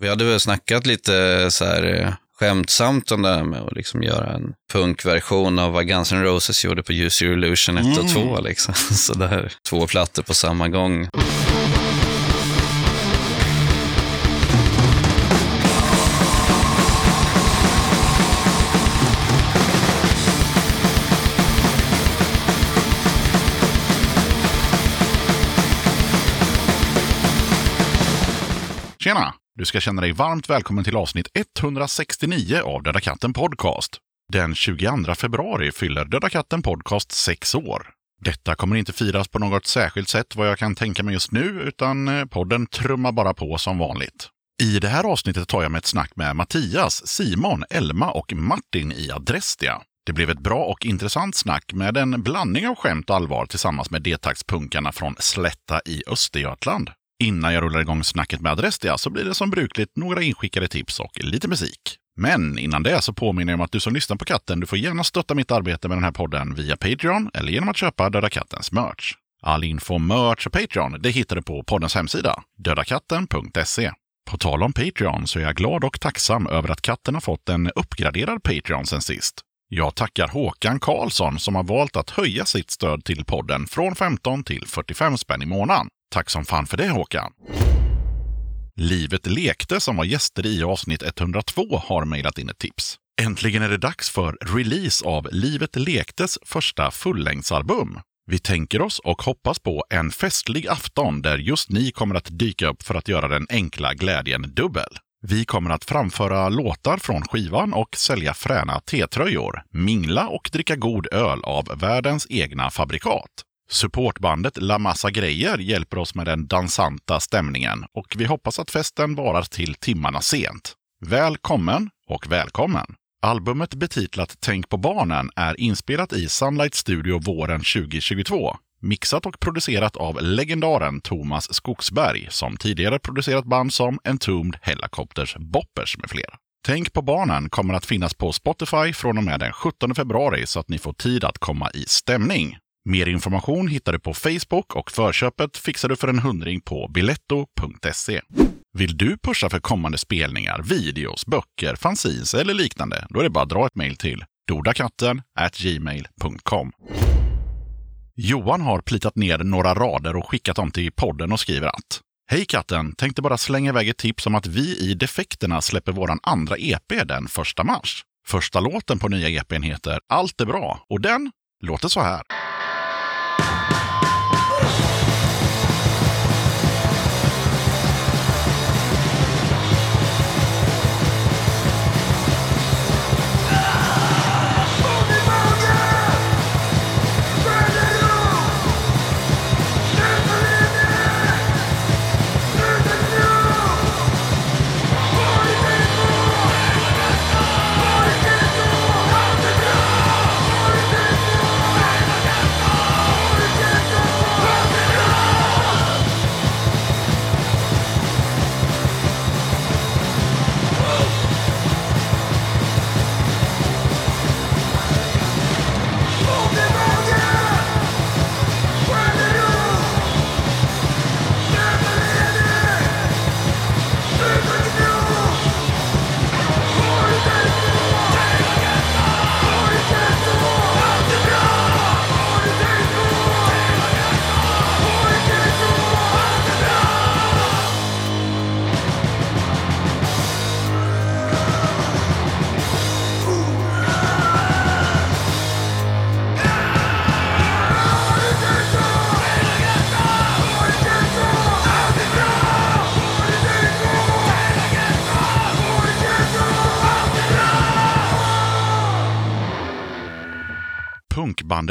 Vi hade väl snackat lite så här eh, skämtsamt om det här med att liksom göra en punkversion av vad Guns N' Roses gjorde på Use Your Illusion 1 och 2. Liksom. Så där, två plattor på samma gång. Tjena! Du ska känna dig varmt välkommen till avsnitt 169 av Döda katten Podcast. Den 22 februari fyller Döda katten Podcast sex år. Detta kommer inte firas på något särskilt sätt vad jag kan tänka mig just nu, utan eh, podden trummar bara på som vanligt. I det här avsnittet tar jag med ett snack med Mattias, Simon, Elma och Martin i Adrestia. Det blev ett bra och intressant snack med en blandning av skämt och allvar tillsammans med D-taktspunkarna från Slätta i Östergötland. Innan jag rullar igång snacket med Adrestia så blir det som brukligt några inskickade tips och lite musik. Men innan det så påminner jag om att du som lyssnar på katten, du får gärna stötta mitt arbete med den här podden via Patreon eller genom att köpa Döda Kattens merch. All info, om merch och Patreon, det hittar du på poddens hemsida, dödakatten.se. På tal om Patreon så är jag glad och tacksam över att katten har fått en uppgraderad Patreon sen sist. Jag tackar Håkan Karlsson som har valt att höja sitt stöd till podden från 15 till 45 spänn i månaden. Tack som fan för det Håkan! Livet lekte som var gäster i avsnitt 102 har mejlat in ett tips. Äntligen är det dags för release av Livet lektes första fullängdsalbum. Vi tänker oss och hoppas på en festlig afton där just ni kommer att dyka upp för att göra den enkla glädjen dubbel. Vi kommer att framföra låtar från skivan och sälja fräna T-tröjor, mingla och dricka god öl av världens egna fabrikat. Supportbandet La Massa Grejer hjälper oss med den dansanta stämningen och vi hoppas att festen varar till timmarna sent. Välkommen och välkommen! Albumet betitlat Tänk på barnen är inspelat i Sunlight Studio våren 2022. Mixat och producerat av legendaren Thomas Skogsberg som tidigare producerat band som Entombed, Hellacopters, Boppers med flera. Tänk på barnen kommer att finnas på Spotify från och med den 17 februari så att ni får tid att komma i stämning. Mer information hittar du på Facebook och förköpet fixar du för en hundring på biletto.se. Vill du pusha för kommande spelningar, videos, böcker, fanzines eller liknande? Då är det bara att dra ett mejl till dodakatten gmail.com. Johan har plitat ner några rader och skickat dem till podden och skriver att Hej katten! Tänkte bara slänga iväg ett tips om att vi i Defekterna släpper våran andra EP den 1 mars. Första låten på nya EPn heter Allt är bra och den låter så här.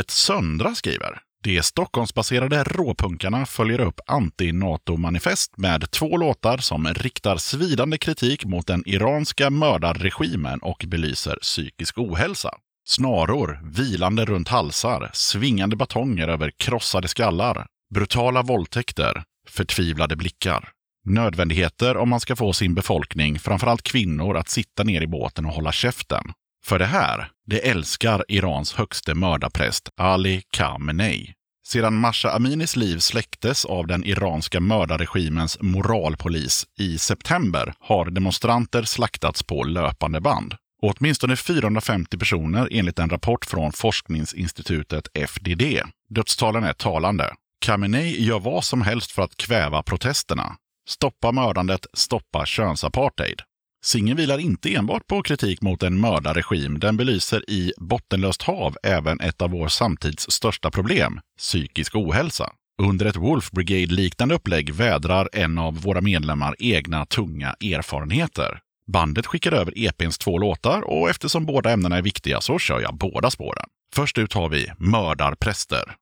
Punkbandet Söndra skriver. De Stockholmsbaserade råpunkarna följer upp anti-NATO-manifest med två låtar som riktar svidande kritik mot den iranska mördarregimen och belyser psykisk ohälsa. Snaror, vilande runt halsar, svingande batonger över krossade skallar, brutala våldtäkter, förtvivlade blickar. Nödvändigheter om man ska få sin befolkning, framförallt kvinnor, att sitta ner i båten och hålla käften. För det här, det älskar Irans högste mördarpräst Ali Khamenei. Sedan Masha Aminis liv släcktes av den iranska mördarregimens moralpolis i september har demonstranter slaktats på löpande band. åtminstone 450 personer enligt en rapport från forskningsinstitutet FDD. Dödstalen är talande. Khamenei gör vad som helst för att kväva protesterna. Stoppa mördandet, stoppa könsapartheid. Singen vilar inte enbart på kritik mot en mördarregim. Den belyser i Bottenlöst hav även ett av vår samtids största problem, psykisk ohälsa. Under ett Wolf Brigade-liknande upplägg vädrar en av våra medlemmar egna tunga erfarenheter. Bandet skickar över EPns två låtar och eftersom båda ämnena är viktiga så kör jag båda spåren. Först ut har vi Mördarpräster.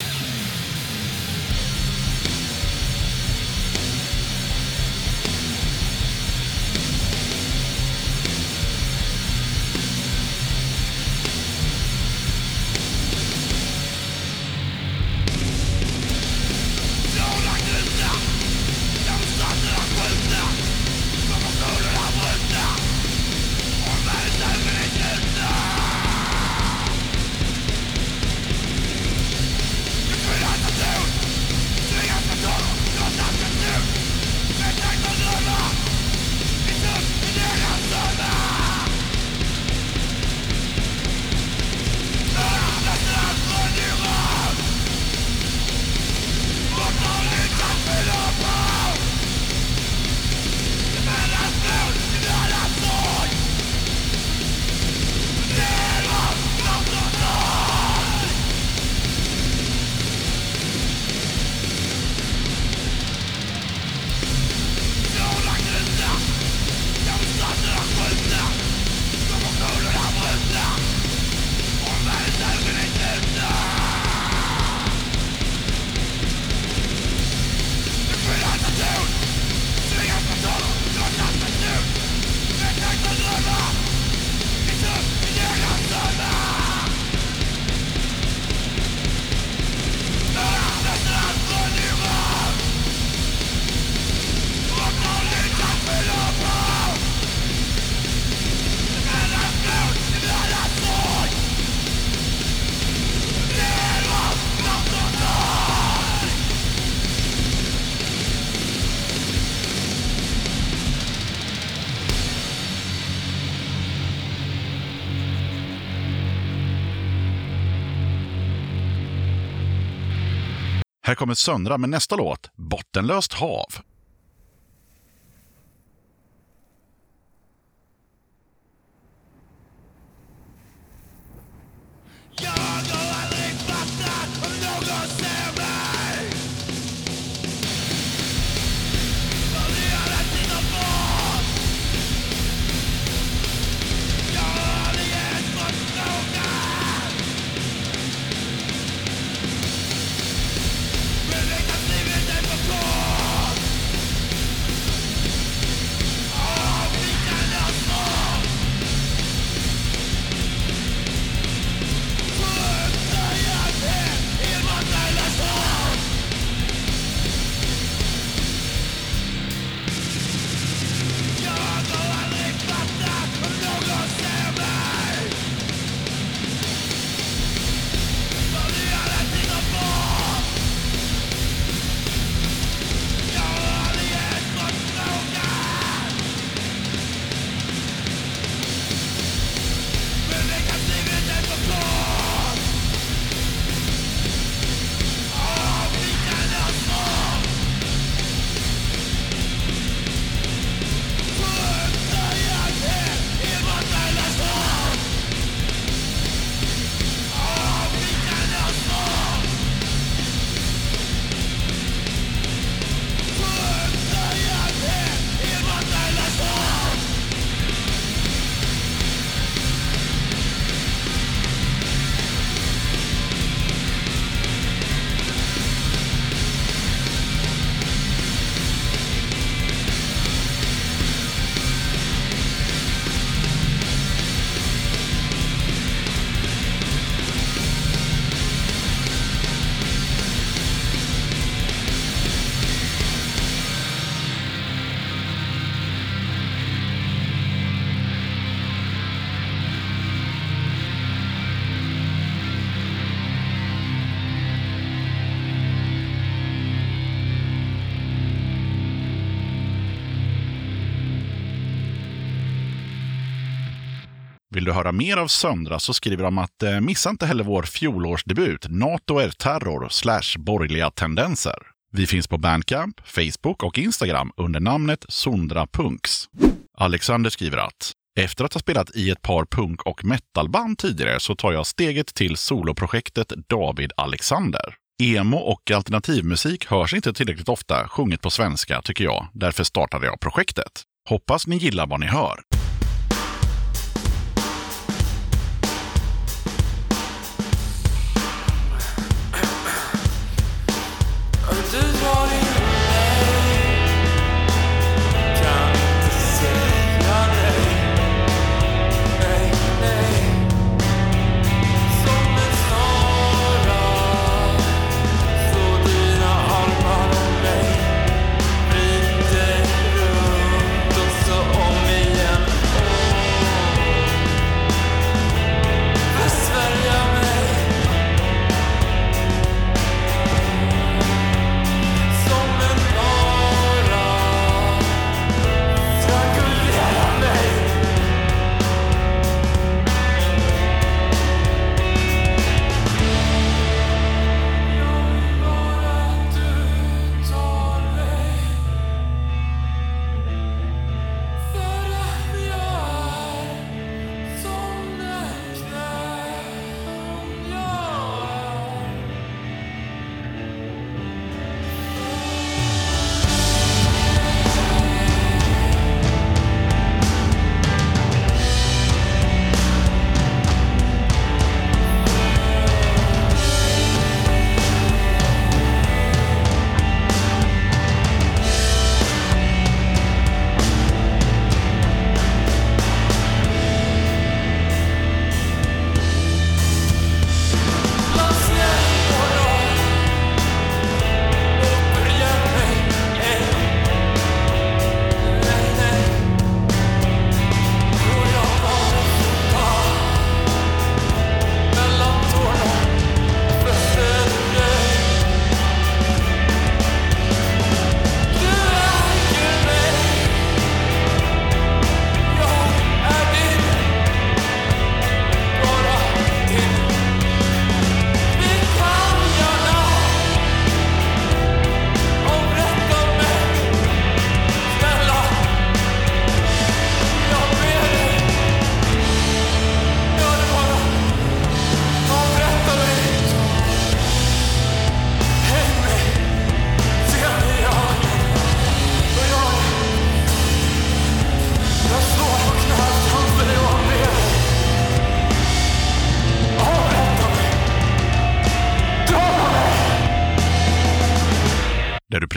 Här kommer Söndra med nästa låt, Bottenlöst hav. Vill du höra mer av Söndra så skriver de att eh, missa inte heller vår fjolårsdebut NATO är terror slash borgerliga tendenser. Vi finns på Bandcamp, Facebook och Instagram under namnet Sondra Punks. Alexander skriver att efter att ha spelat i ett par punk och metalband tidigare så tar jag steget till soloprojektet David Alexander. Emo och alternativmusik hörs inte tillräckligt ofta sjunget på svenska tycker jag. Därför startade jag projektet. Hoppas ni gillar vad ni hör.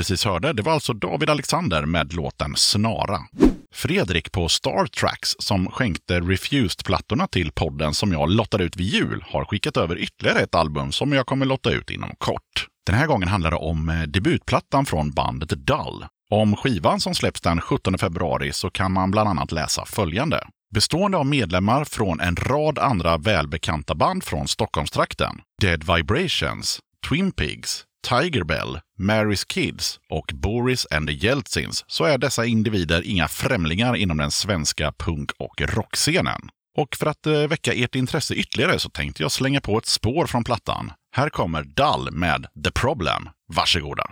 Precis hörde, det var alltså David Alexander med låten Snara. Fredrik på Star Tracks, som skänkte Refused-plattorna till podden som jag lottade ut vid jul, har skickat över ytterligare ett album som jag kommer lotta ut inom kort. Den här gången handlar det om eh, debutplattan från bandet Dull. Om skivan som släpps den 17 februari så kan man bland annat läsa följande. Bestående av medlemmar från en rad andra välbekanta band från Stockholmstrakten. Dead Vibrations, Twin Pigs, Tiger Bell, Mary's Kids och Boris and the Jeltsins så är dessa individer inga främlingar inom den svenska punk och rockscenen. Och för att eh, väcka ert intresse ytterligare så tänkte jag slänga på ett spår från plattan. Här kommer Dull med The Problem. Varsågoda!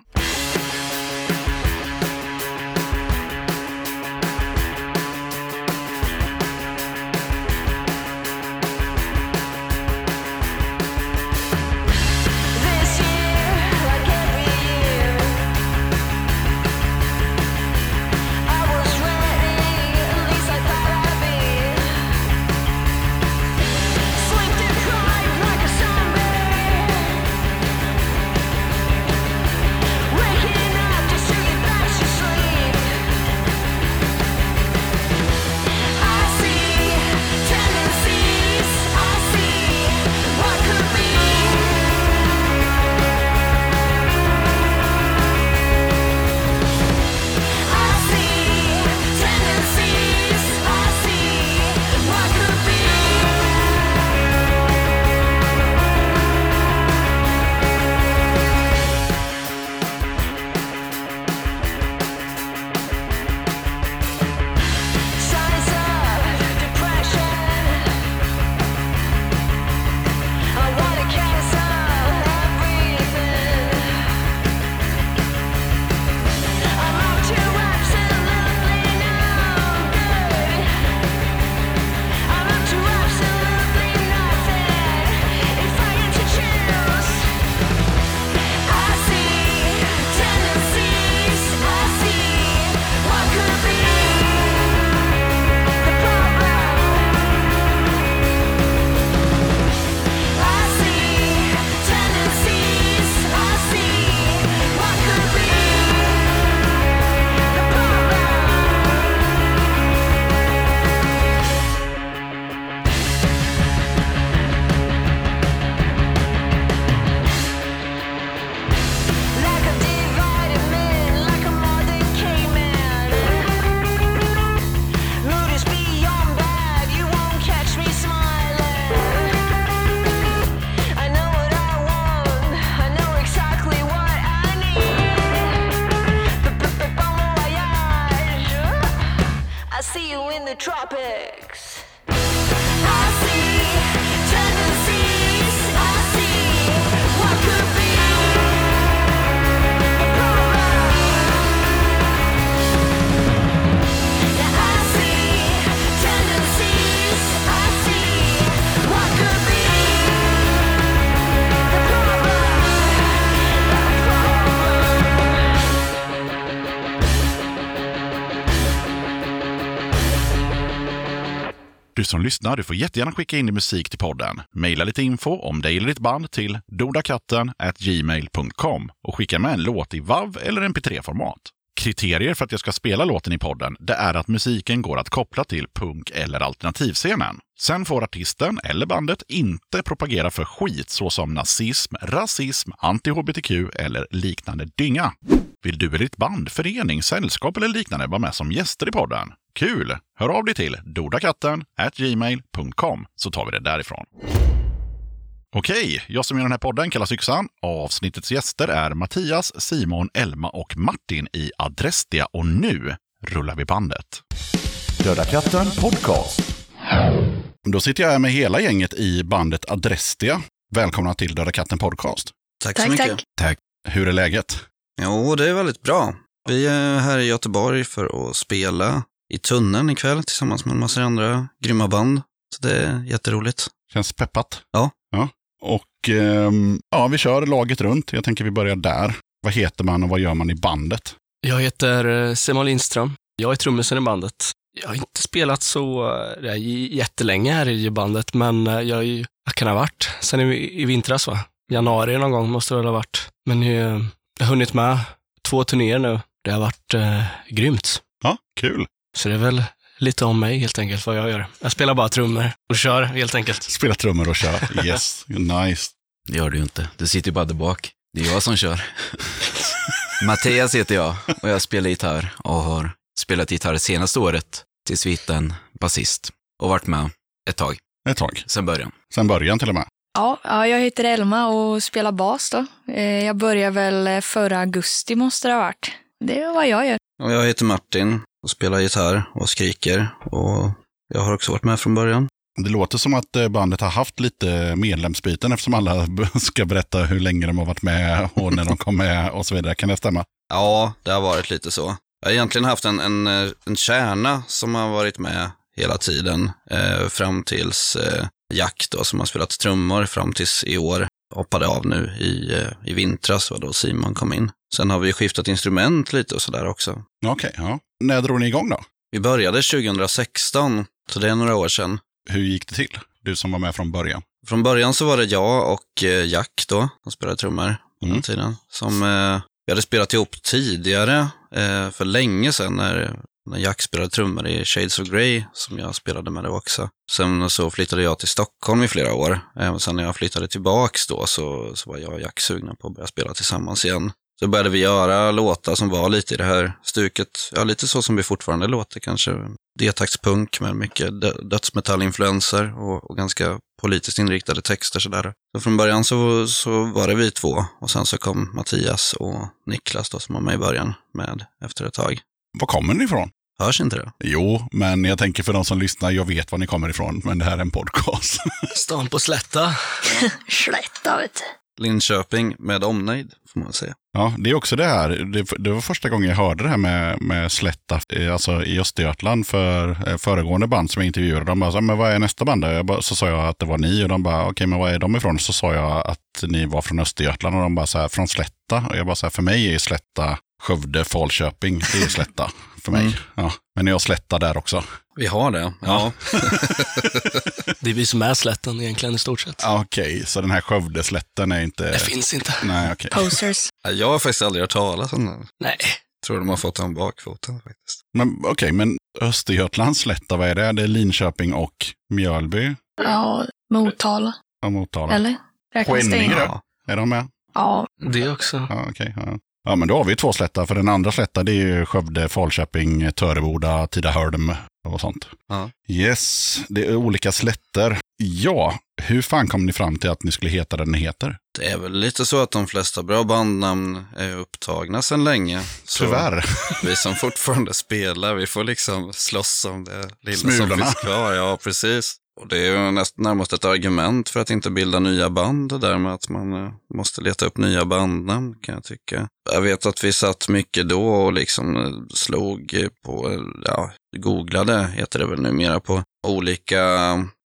Som lyssnar, du får jättegärna skicka in din musik till podden. Maila lite info om dig eller ditt band till dodakatten gmail.com och skicka med en låt i WAV eller MP3-format. Kriterier för att jag ska spela låten i podden, det är att musiken går att koppla till punk eller alternativscenen. Sen får artisten eller bandet inte propagera för skit såsom nazism, rasism, anti-hbtq eller liknande dynga. Vill du eller ditt band, förening, sällskap eller liknande vara med som gäster i podden? Kul! Hör av dig till dodakatten gmail.com så tar vi det därifrån. Okej, jag som gör den här podden kallas Yxan. Avsnittets gäster är Mattias, Simon, Elma och Martin i Adrestia och nu rullar vi bandet. Döda katten podcast. Då sitter jag här med hela gänget i bandet Adrestia. Välkomna till Döda katten podcast. Tack, Tack, så mycket. tack. Tack. Hur är läget? Jo, det är väldigt bra. Vi är här i Göteborg för att spela i Tunneln ikväll tillsammans med en massa andra grymma band. Så det är jätteroligt. Känns peppat? Ja. ja. Och ehm, ja, vi kör laget runt. Jag tänker vi börjar där. Vad heter man och vad gör man i bandet? Jag heter eh, Simon Lindström. Jag är trummisen i bandet. Jag har inte spelat så eh, det är j- jättelänge här i bandet, men eh, jag, är ju- jag kan ha varit sen i, i vintras, va? Januari någon gång måste det väl ha varit. Men eh, jag har hunnit med två turnéer nu. Det har varit eh, grymt. Ja, kul. Så det är väl lite om mig helt enkelt, vad jag gör. Jag spelar bara trummor och kör helt enkelt. Spela trummor och kör. Yes, nice. Det gör du ju inte. Du sitter ju bara där bak. Det är jag som kör. Mattias heter jag och jag spelar gitarr och har spelat gitarr det senaste året till sviten basist och varit med ett tag, Ett tag. sen början. Sen början till och med. Ja, ja, jag heter Elma och spelar bas då. Eh, Jag började väl eh, förra augusti måste det ha varit. Det är vad jag gör. Och jag heter Martin och spelar gitarr och skriker. Och jag har också varit med från början. Det låter som att eh, bandet har haft lite medlemsbyten eftersom alla ska berätta hur länge de har varit med och när de kom med och så vidare. Kan det stämma? Ja, det har varit lite så. Jag har egentligen haft en, en, eh, en kärna som har varit med hela tiden. Eh, fram tills eh, Jack då, som har spelat trummor fram tills i år. Hoppade av nu i, eh, i vintras, var då Simon kom in. Sen har vi skiftat instrument lite och sådär också. Okej, ja. När drog ni igång då? Vi började 2016, så det är några år sedan. Hur gick det till? Du som var med från början. Från början så var det jag och eh, Jack då, som spelade trummor Mm. den tiden. Som eh, vi hade spelat ihop tidigare, eh, för länge sedan, när, när Jack spelade trummor i Shades of Grey, som jag spelade med då också. Sen så flyttade jag till Stockholm i flera år. Eh, sen när jag flyttade tillbaks då så, så var jag och Jack sugna på att börja spela tillsammans igen. Så började vi göra låtar som var lite i det här stuket, ja lite så som vi fortfarande låter kanske. D-taktspunk med mycket dö- dödsmetallinfluenser och, och ganska politiskt inriktade texter sådär. Så från början så, så var det vi två och sen så kom Mattias och Niklas då som var med i början med efter ett tag. Var kommer ni ifrån? Hörs inte det? Jo, men jag tänker för de som lyssnar, jag vet var ni kommer ifrån, men det här är en podcast. Stan på Slätta. Slätta vet du. Linköping med omnejd, får man säga. Ja, det är också det här. Det, det var första gången jag hörde det här med, med Slätta, eh, alltså i Östergötland för eh, föregående band som jag intervjuade. De bara, så, men vad är nästa band? då?" Jag bara, så sa jag att det var ni och de bara, okej, men var är de ifrån? Så sa jag att ni var från Östergötland och de bara, så här, från Slätta. Och jag bara, så här, för mig är Slätta Skövde, Falköping, det är Slätta för mig. Mm. Ja, men ni har Slätta där också. Vi har det, ja. Det är vi som är slätten egentligen i stort sett. Ja, Okej, så den här Skövdeslätten är inte... Det finns inte. Nej, okej. Posers. Jag har faktiskt aldrig hört talas om den. Nej. Tror de har fått den bakfoten faktiskt. Men okej, men Östergötlands Slätta, vad är det? Det är Linköping och Mjölby Ja, Motala. och Motala. Eller? Skänninge in? då? Ja. Är de med? Ja, Det också. Ja, okej. ja. Ja, men då har vi två slätta. För den andra slätta det är ju Skövde, Falköping, Töreboda, Tidaholm och sånt. Ja. Yes, det är olika slätter. Ja, hur fan kom ni fram till att ni skulle heta den ni heter? Det är väl lite så att de flesta bra bandnamn är upptagna sedan länge. Så Tyvärr. Vi som fortfarande spelar, vi får liksom slåss om det lilla Smulorna. som finns kvar. Ja, precis. Och det är ju näst, närmast ett argument för att inte bilda nya band, det där med att man eh, måste leta upp nya bandnamn kan jag tycka. Jag vet att vi satt mycket då och liksom eh, slog på, eh, ja, googlade heter det väl numera, på olika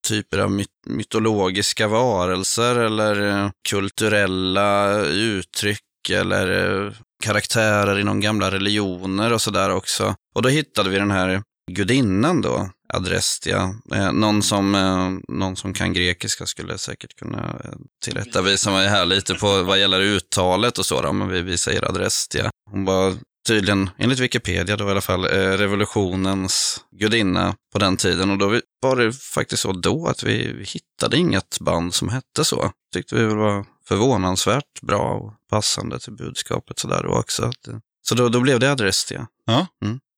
typer av myt mytologiska varelser eller kulturella uttryck eller karaktärer inom gamla religioner och sådär också. Och då hittade vi den här gudinnan då, Adrestia. Eh, någon, som, eh, någon som kan grekiska skulle säkert kunna eh, tillrättavisa mig här lite på vad gäller uttalet och så, då, men vi, vi säger Adrestia. Hon var tydligen, enligt Wikipedia då i alla fall, eh, revolutionens gudinna på den tiden. Och då var det faktiskt så då att vi, hittade inget band som hette så. Tyckte vi var förvånansvärt bra och passande till budskapet sådär då också. Eh, Så då, då blev det Adrestia.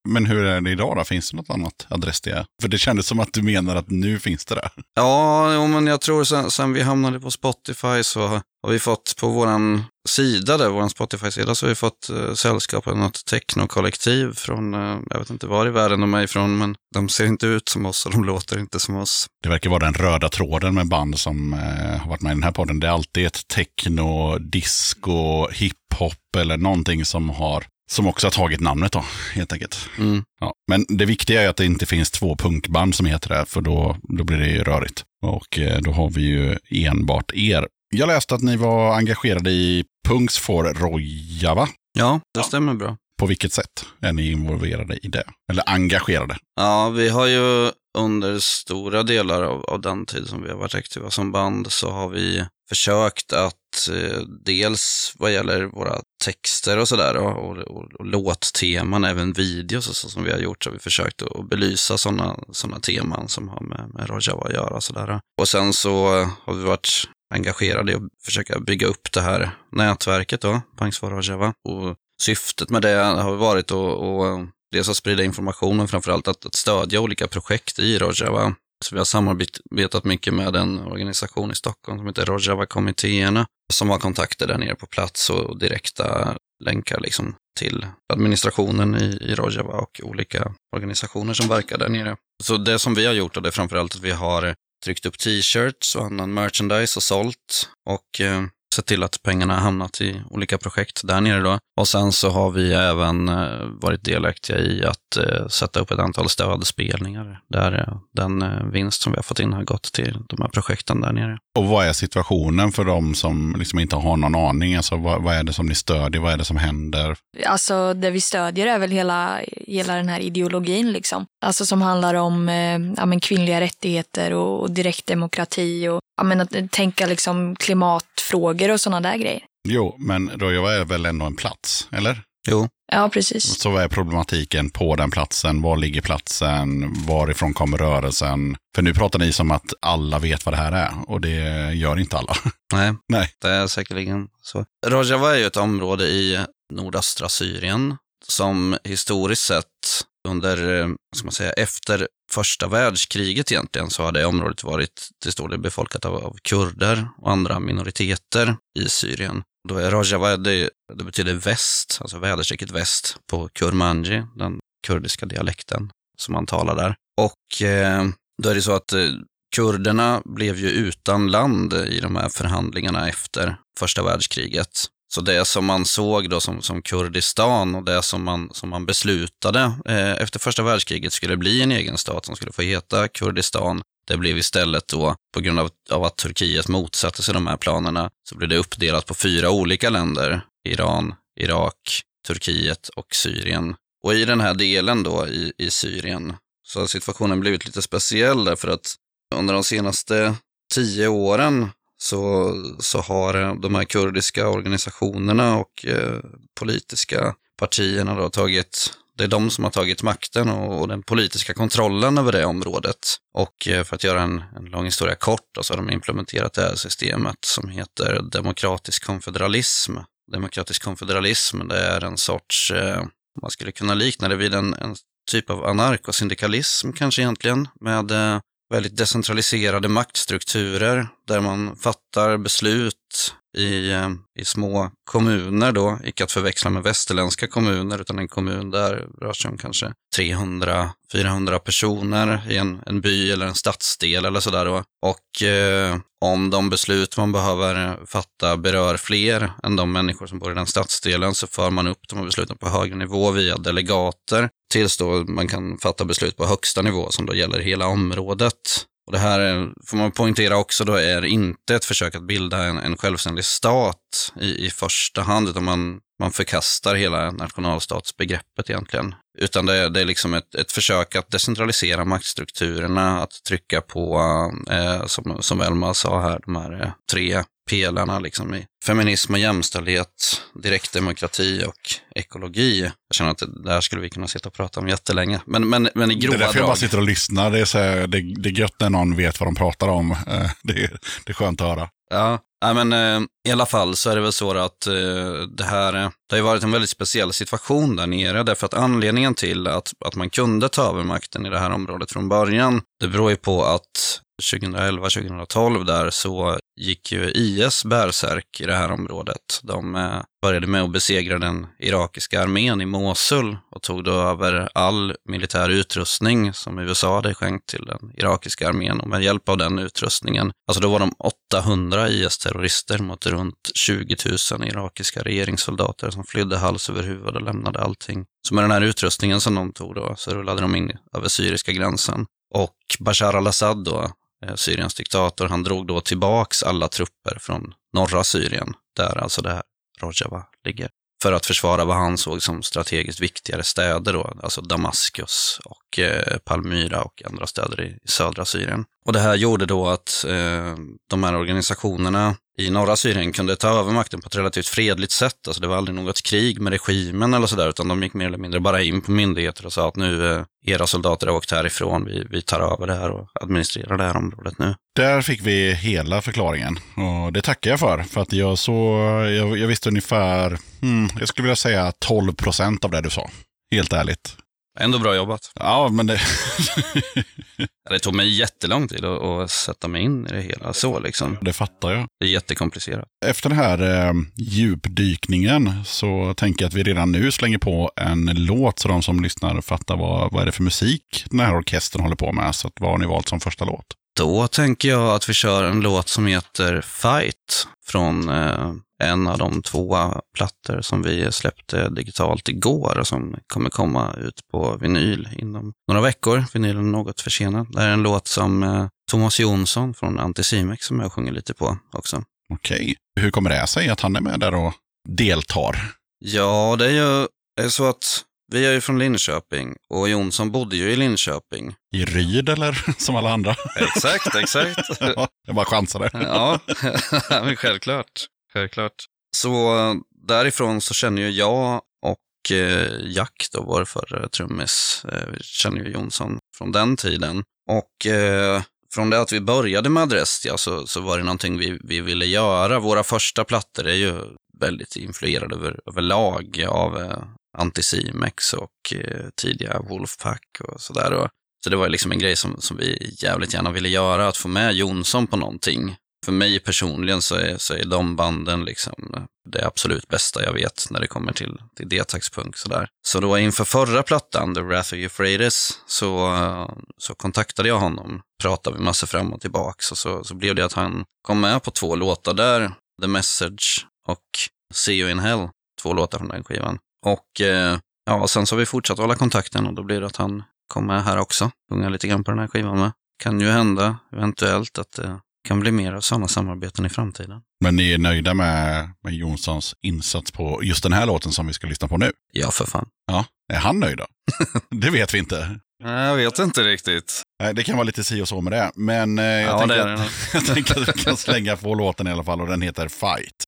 Men hur är det idag då? Finns det något annat adress det är? För det kändes som att du menar att nu finns det där. Ja, jo, men jag tror sen, sen vi hamnade på Spotify så har vi fått på våran sida där, våran Spotify-sida, så har vi fått eh, sällskap av något technokollektiv från, eh, jag vet inte var i världen de är ifrån, men de ser inte ut som oss och de låter inte som oss. Det verkar vara den röda tråden med band som eh, har varit med i den här podden. Det är alltid ett techno, disco, hiphop eller någonting som har som också har tagit namnet då, helt enkelt. Mm. Ja. Men det viktiga är att det inte finns två punkband som heter det, för då, då blir det ju rörigt. Och eh, då har vi ju enbart er. Jag läste att ni var engagerade i Punks for Rojava. Ja, det stämmer bra. På vilket sätt är ni involverade i det? Eller engagerade? Ja, vi har ju under stora delar av, av den tid som vi har varit aktiva som band så har vi försökt att eh, dels vad gäller våra texter och sådär och, och, och, och låtteman, även videos och så som vi har gjort, så har vi försökt att belysa sådana såna teman som har med, med Rojava att göra. Sådär. Och sen så har vi varit engagerade i att försöka bygga upp det här nätverket då, Banks for Rojava. Och syftet med det har varit att, att dels att sprida information men framförallt att, att stödja olika projekt i Rojava. Vi har samarbetat mycket med en organisation i Stockholm som heter Rojava-kommittéerna som har kontakter där nere på plats och direkta länkar liksom till administrationen i, i Rojava och olika organisationer som verkar där nere. Så det som vi har gjort är framförallt att vi har tryckt upp t-shirts och annan merchandise och sålt och eh, sett till att pengarna har hamnat i olika projekt där nere då. Och sen så har vi även eh, varit delaktiga i att eh, sätta upp ett antal stödspelningar där eh, den vinst som vi har fått in har gått till de här projekten där nere. Och vad är situationen för de som liksom inte har någon aning? Alltså, vad, vad är det som ni stödjer? Vad är det som händer? Alltså det vi stödjer är väl hela, hela den här ideologin liksom. Alltså som handlar om eh, ja, men kvinnliga rättigheter och, och direktdemokrati och ja, men att tänka liksom klimatfrågor och sådana där grejer. Jo, men Rojava är väl ändå en plats, eller? Jo, Ja, precis. Så vad är problematiken på den platsen? Var ligger platsen? Varifrån kommer rörelsen? För nu pratar ni som att alla vet vad det här är och det gör inte alla. nej, Nej. det är säkerligen så. Rojava är ju ett område i nordöstra Syrien som historiskt sett under, eh, ska man säga, efter första världskriget egentligen så har det området varit till stor del befolkat av, av kurder och andra minoriteter i Syrien. Då är Rojava, det, det betyder väst, alltså väderstrecket väst på kurmanji, den kurdiska dialekten som man talar där. Och eh, då är det så att eh, kurderna blev ju utan land i de här förhandlingarna efter första världskriget. Så det som man såg då som, som Kurdistan och det som man, som man beslutade eh, efter första världskriget skulle bli en egen stat som skulle få heta Kurdistan, det blev istället då, på grund av, av att Turkiet motsatte sig de här planerna, så blev det uppdelat på fyra olika länder. Iran, Irak, Turkiet och Syrien. Och i den här delen då i, i Syrien så har situationen blivit lite speciell därför att under de senaste tio åren så, så har eh, de här kurdiska organisationerna och eh, politiska partierna då tagit, det är de som har tagit makten och, och den politiska kontrollen över det området. Och eh, för att göra en, en lång historia kort då, så har de implementerat det här systemet som heter demokratisk konfederalism. Demokratisk konfederalism, det är en sorts, eh, man skulle kunna likna det vid en, en typ av anarkosyndikalism kanske egentligen, med eh, väldigt decentraliserade maktstrukturer där man fattar beslut i, eh, i små kommuner då, icke att förväxla med västerländska kommuner, utan en kommun där rör sig om kanske 300-400 personer i en, en by eller en stadsdel eller sådär då. Och eh, om de beslut man behöver fatta berör fler än de människor som bor i den stadsdelen så för man upp de här besluten på högre nivå via delegater tills då man kan fatta beslut på högsta nivå som då gäller hela området. Och det här är, får man poängtera också då är inte ett försök att bilda en, en självständig stat i, i första hand, utan man, man förkastar hela nationalstatsbegreppet egentligen. Utan det, är- det är liksom ett, ett försök att decentralisera maktstrukturerna, att trycka på, eh, som, som Elma sa här, de här eh, tre pelarna liksom i feminism och jämställdhet, direktdemokrati och ekologi. Jag känner att det där skulle vi kunna sitta och prata om jättelänge. Men, men, men i Det är grova därför jag bara drag. sitter och lyssnar. Det är, så här, det, det är gött när någon vet vad de pratar om. Eh, Det är, det är skönt att höra. Ja, nej, men eh, i alla fall så är det väl så att eh, det här, eh, det har ju varit en väldigt speciell situation där nere, därför att anledningen till att, att man kunde ta över makten i det här området från början, det beror ju på att 2011-2012 där så gick ju IS bärsärk i det här området. De eh, började med att besegra den irakiska armén i Mosul och tog då över all militär utrustning som USA hade skänkt till den irakiska armén. Och med hjälp av den utrustningen, alltså då var de 800 IS-terrorister mot runt 20 000 irakiska regeringssoldater som flydde hals över huvud och lämnade allting. Så med den här utrustningen som de tog då så rullade de in över syriska gränsen. Och Bashar al-Assad då, Eh, Syriens diktator, han drog då tillbaks alla trupper från norra Syrien, där alltså det här Rojava ligger, för att försvara vad han såg som strategiskt viktigare städer då, alltså Damaskus och eh, Palmyra och andra städer i, i södra Syrien. Och det här gjorde då att eh, de här organisationerna i norra Syrien kunde ta över makten på ett relativt fredligt sätt. Alltså det var aldrig något krig med regimen eller sådär, utan de gick mer eller mindre bara in på myndigheter och sa att nu, eh, era soldater har åkt härifrån, vi, vi tar över det här och administrerar det här området nu. Där fick vi hela förklaringen. Och det tackar jag för. För att jag, så, jag, jag visste ungefär, hmm, jag skulle vilja säga 12 procent av det du sa. Helt ärligt. Ändå bra jobbat. Ja, men det... Det tog mig jättelång tid att, att sätta mig in i det hela så liksom. det fattar jag. Det är jättekomplicerat. Efter den här eh, djupdykningen så tänker jag att vi redan nu slänger på en låt så de som lyssnar fattar vad, vad är det för musik den här orkestern håller på med. Så att, vad har ni valt som första låt? Då tänker jag att vi kör en låt som heter Fight från eh, en av de två plattor som vi släppte digitalt igår och som kommer komma ut på vinyl inom några veckor. Vinylen är något försenad. Det här är en låt som eh, Thomas Jonsson från Anticimex som jag sjunger lite på också. Okej. Hur kommer det sig att han är med där och deltar? Ja, det är ju det är så att vi är ju från Linköping och Jonsson bodde ju i Linköping. I Ryd eller som alla andra? Exakt, exakt. Ja, jag bara chansade. Ja, men självklart. självklart. Så därifrån så känner ju jag och eh, Jack, då, vår förre trummis, eh, vi känner ju Jonsson från den tiden. Och eh, från det att vi började med Adrestia så, så var det någonting vi, vi ville göra. Våra första plattor är ju väldigt influerade över, överlag av Anticimex och eh, tidiga Wolfpack och sådär. Så det var liksom en grej som, som vi jävligt gärna ville göra, att få med Jonsson på någonting. För mig personligen så är, så är de banden liksom det absolut bästa jag vet när det kommer till, till D-taxpunk. Sådär. Så då inför förra plattan, The Wrath of Euphrates, så, så kontaktade jag honom. Pratade vi massor fram och tillbaks och så, så blev det att han kom med på två låtar där. The Message och See You In Hell. Två låtar från den skivan. Och eh, ja, sen så har vi fortsatt hålla kontakten och då blir det att han kommer här också. Sjunga lite grann på den här skivan med. Kan ju hända, eventuellt, att det kan bli mer av sådana samarbeten i framtiden. Men ni är nöjda med, med Jonssons insats på just den här låten som vi ska lyssna på nu? Ja, för fan. Ja. Är han nöjd då? det vet vi inte. Nej, Jag vet inte riktigt. Det kan vara lite si och så med det. Men eh, jag, Ja, tänker det att, jag tänker att vi kan slänga på låten i alla fall och den heter Fight.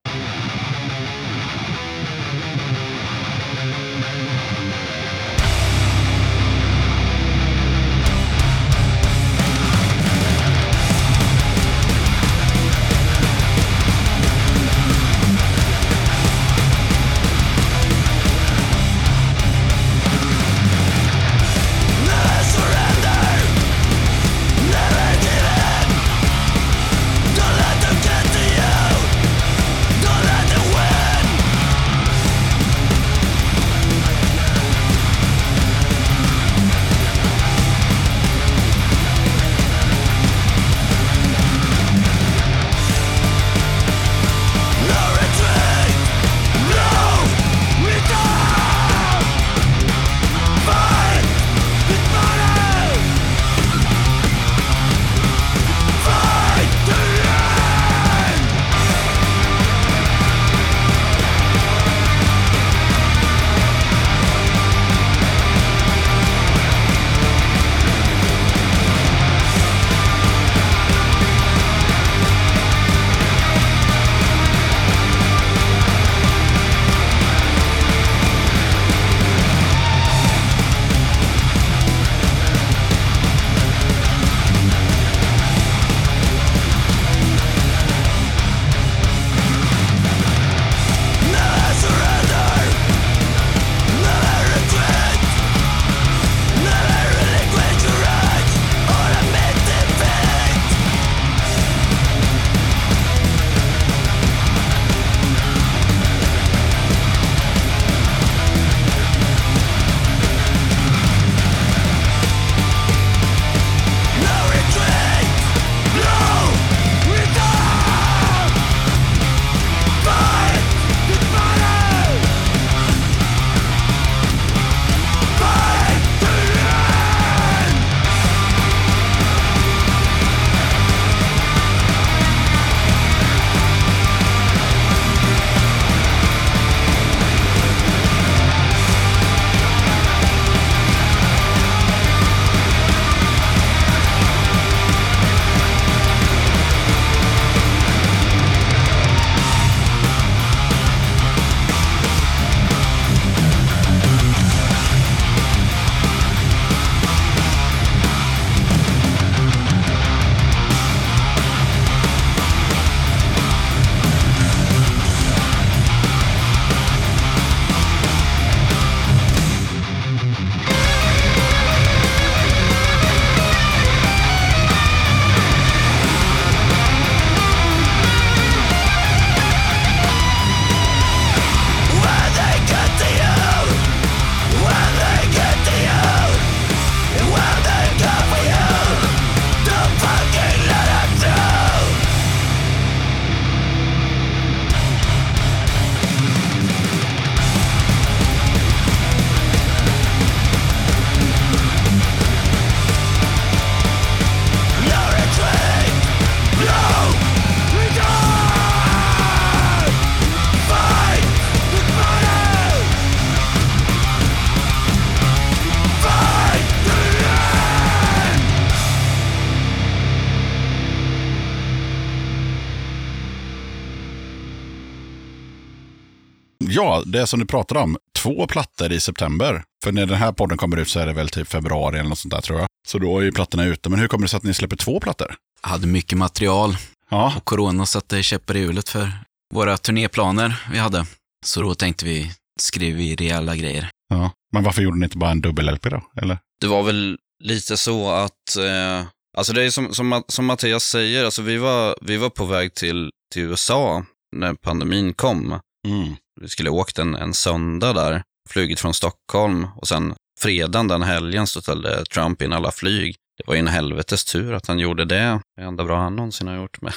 Ja, det som du pratade om. Två plattor i september. För när den här podden kommer ut så är det väl typ februari eller något sånt där tror jag. Så då är ju plattorna ute. Men hur kommer det sig att ni släpper två plattor? Jag hade mycket material Ja, och corona satte käppar i hjulet för våra turnéplaner vi hade. Så då tänkte vi, skriver vi rejäla grejer. ja. Men varför gjorde ni inte bara en dubbel-LP då? Eller? Det var väl lite så att, eh, alltså det är som, som, som Mattias säger, alltså vi var, vi var på väg till, till USA när pandemin kom. Mm. Vi skulle åkt en, en söndag där, flugit från Stockholm och sen fredagen den helgen så ställde Trump in alla flyg. Det var ju en helvetes tur att han gjorde det. Det är enda bra han någonsin har gjort. Men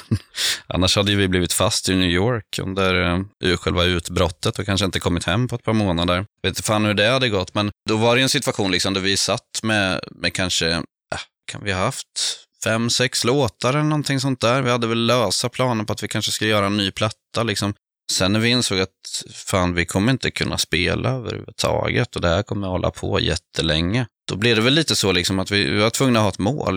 annars hade ju vi blivit fast i New York under eh, själva utbrottet och kanske inte kommit hem på ett par månader. Jag vet inte fan hur det hade gått, men då var det ju en situation liksom där vi satt med, med kanske, äh, kan vi ha haft fem, sex låtar eller någonting sånt där. Vi hade väl lösa planer på att vi kanske skulle göra en ny platta liksom. Sen när vi insåg att fan, vi kommer inte kunna spela överhuvudtaget och det här kommer hålla på jättelänge. Då blev det väl lite så liksom att vi, vi var tvungna att ha ett mål.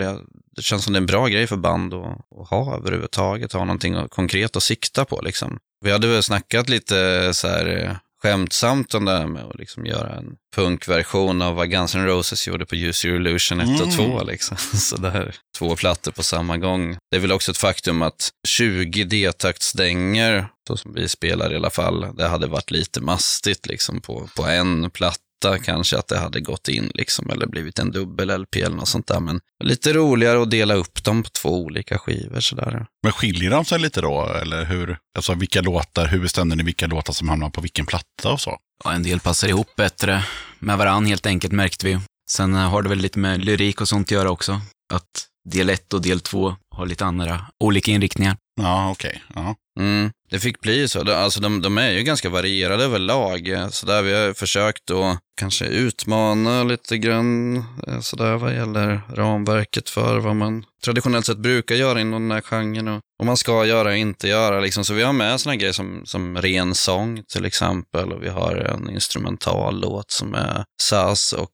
Det känns som det är en bra grej för band att, att ha överhuvudtaget, ha någonting konkret att sikta på. Liksom. Vi hade väl snackat lite så här eh, skämtsamt om det här med att liksom göra en punkversion av vad Guns N' Roses gjorde på Use Your Illusion 1 och 2. Liksom. Så där, två plattor på samma gång. Det är väl också ett faktum att 20 D-taktstänger, så som vi spelar i alla fall, det hade varit lite mastigt liksom på, på en platta kanske att det hade gått in liksom, eller blivit en dubbel-LP eller något sånt där. Men lite roligare att dela upp dem på två olika skivor sådär. Men skiljer de sig lite då? Eller hur? Alltså vilka låtar, hur bestämde ni vilka låtar som hamnar på vilken platta och så? Ja, en del passar ihop bättre med varann helt enkelt märkte vi. Sen eh, har det väl lite med lyrik och sånt att göra också. Att del 1 och del 2 har lite andra, olika inriktningar. Ja, okej. Ja. Mm, det fick bli så. De- Alltså, de, de är ju ganska varierade överlag. Så där vi har försökt att kanske utmana lite grann eh, sådär vad gäller ramverket för vad man traditionellt sett brukar göra inom den här genren och vad man ska göra och inte göra. Liksom. Så vi har med sådana grejer som, som ren sång till exempel och vi har en instrumental låt som är saz och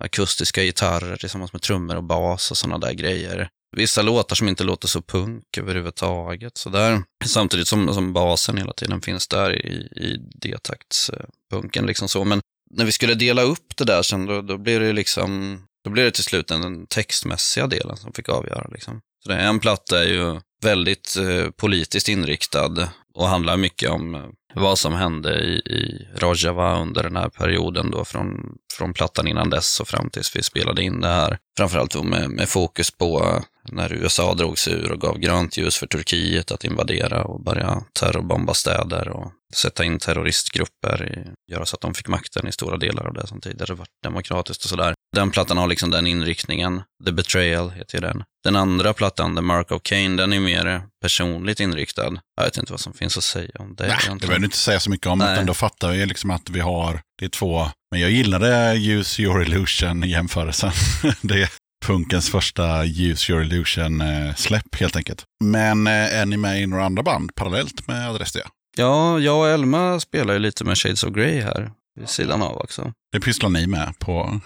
akustiska gitarrer tillsammans med trummor och bas och sådana där grejer. Vissa låtar som inte låter så punk överhuvudtaget. Så där. Samtidigt som, som basen hela tiden finns där i, i D-taktspunken. Liksom så. Men när vi skulle dela upp det där sen, då, då blev det liksom, då blev det till slut den, textmässiga delen som fick avgöra. Liksom. Så det, en platta är ju väldigt eh, politiskt inriktad och handlar mycket om eh, vad som hände i, i Rojava under den här perioden då från, från plattan innan dess och fram tills vi spelade in det här. Framförallt då med, med fokus på när USA drog sig ur och gav grönt ljus för Turkiet att invadera och börja terrorbomba städer och sätta in terroristgrupper, göra så att de fick makten i stora delar av det som tidigare var demokratiskt och sådär. Den plattan har liksom den inriktningen. The Betrayal heter ju den. Den andra plattan, The Mark of Cain, den är mer personligt inriktad. Jag vet inte vad som finns att säga om det. Nej, det behöver du inte säga så mycket om, Nej. utan då fattar vi liksom att vi har, det är två, men jag gillade Use Your Illusion jämförelsen. det punkens första Use Your Illusion-släpp helt enkelt. Men eh, är ni med i några andra band parallellt med Adress D? Ja, jag och Elma spelar ju lite med Shades of Grey här vid sidan av också. Det pysslar ni med på,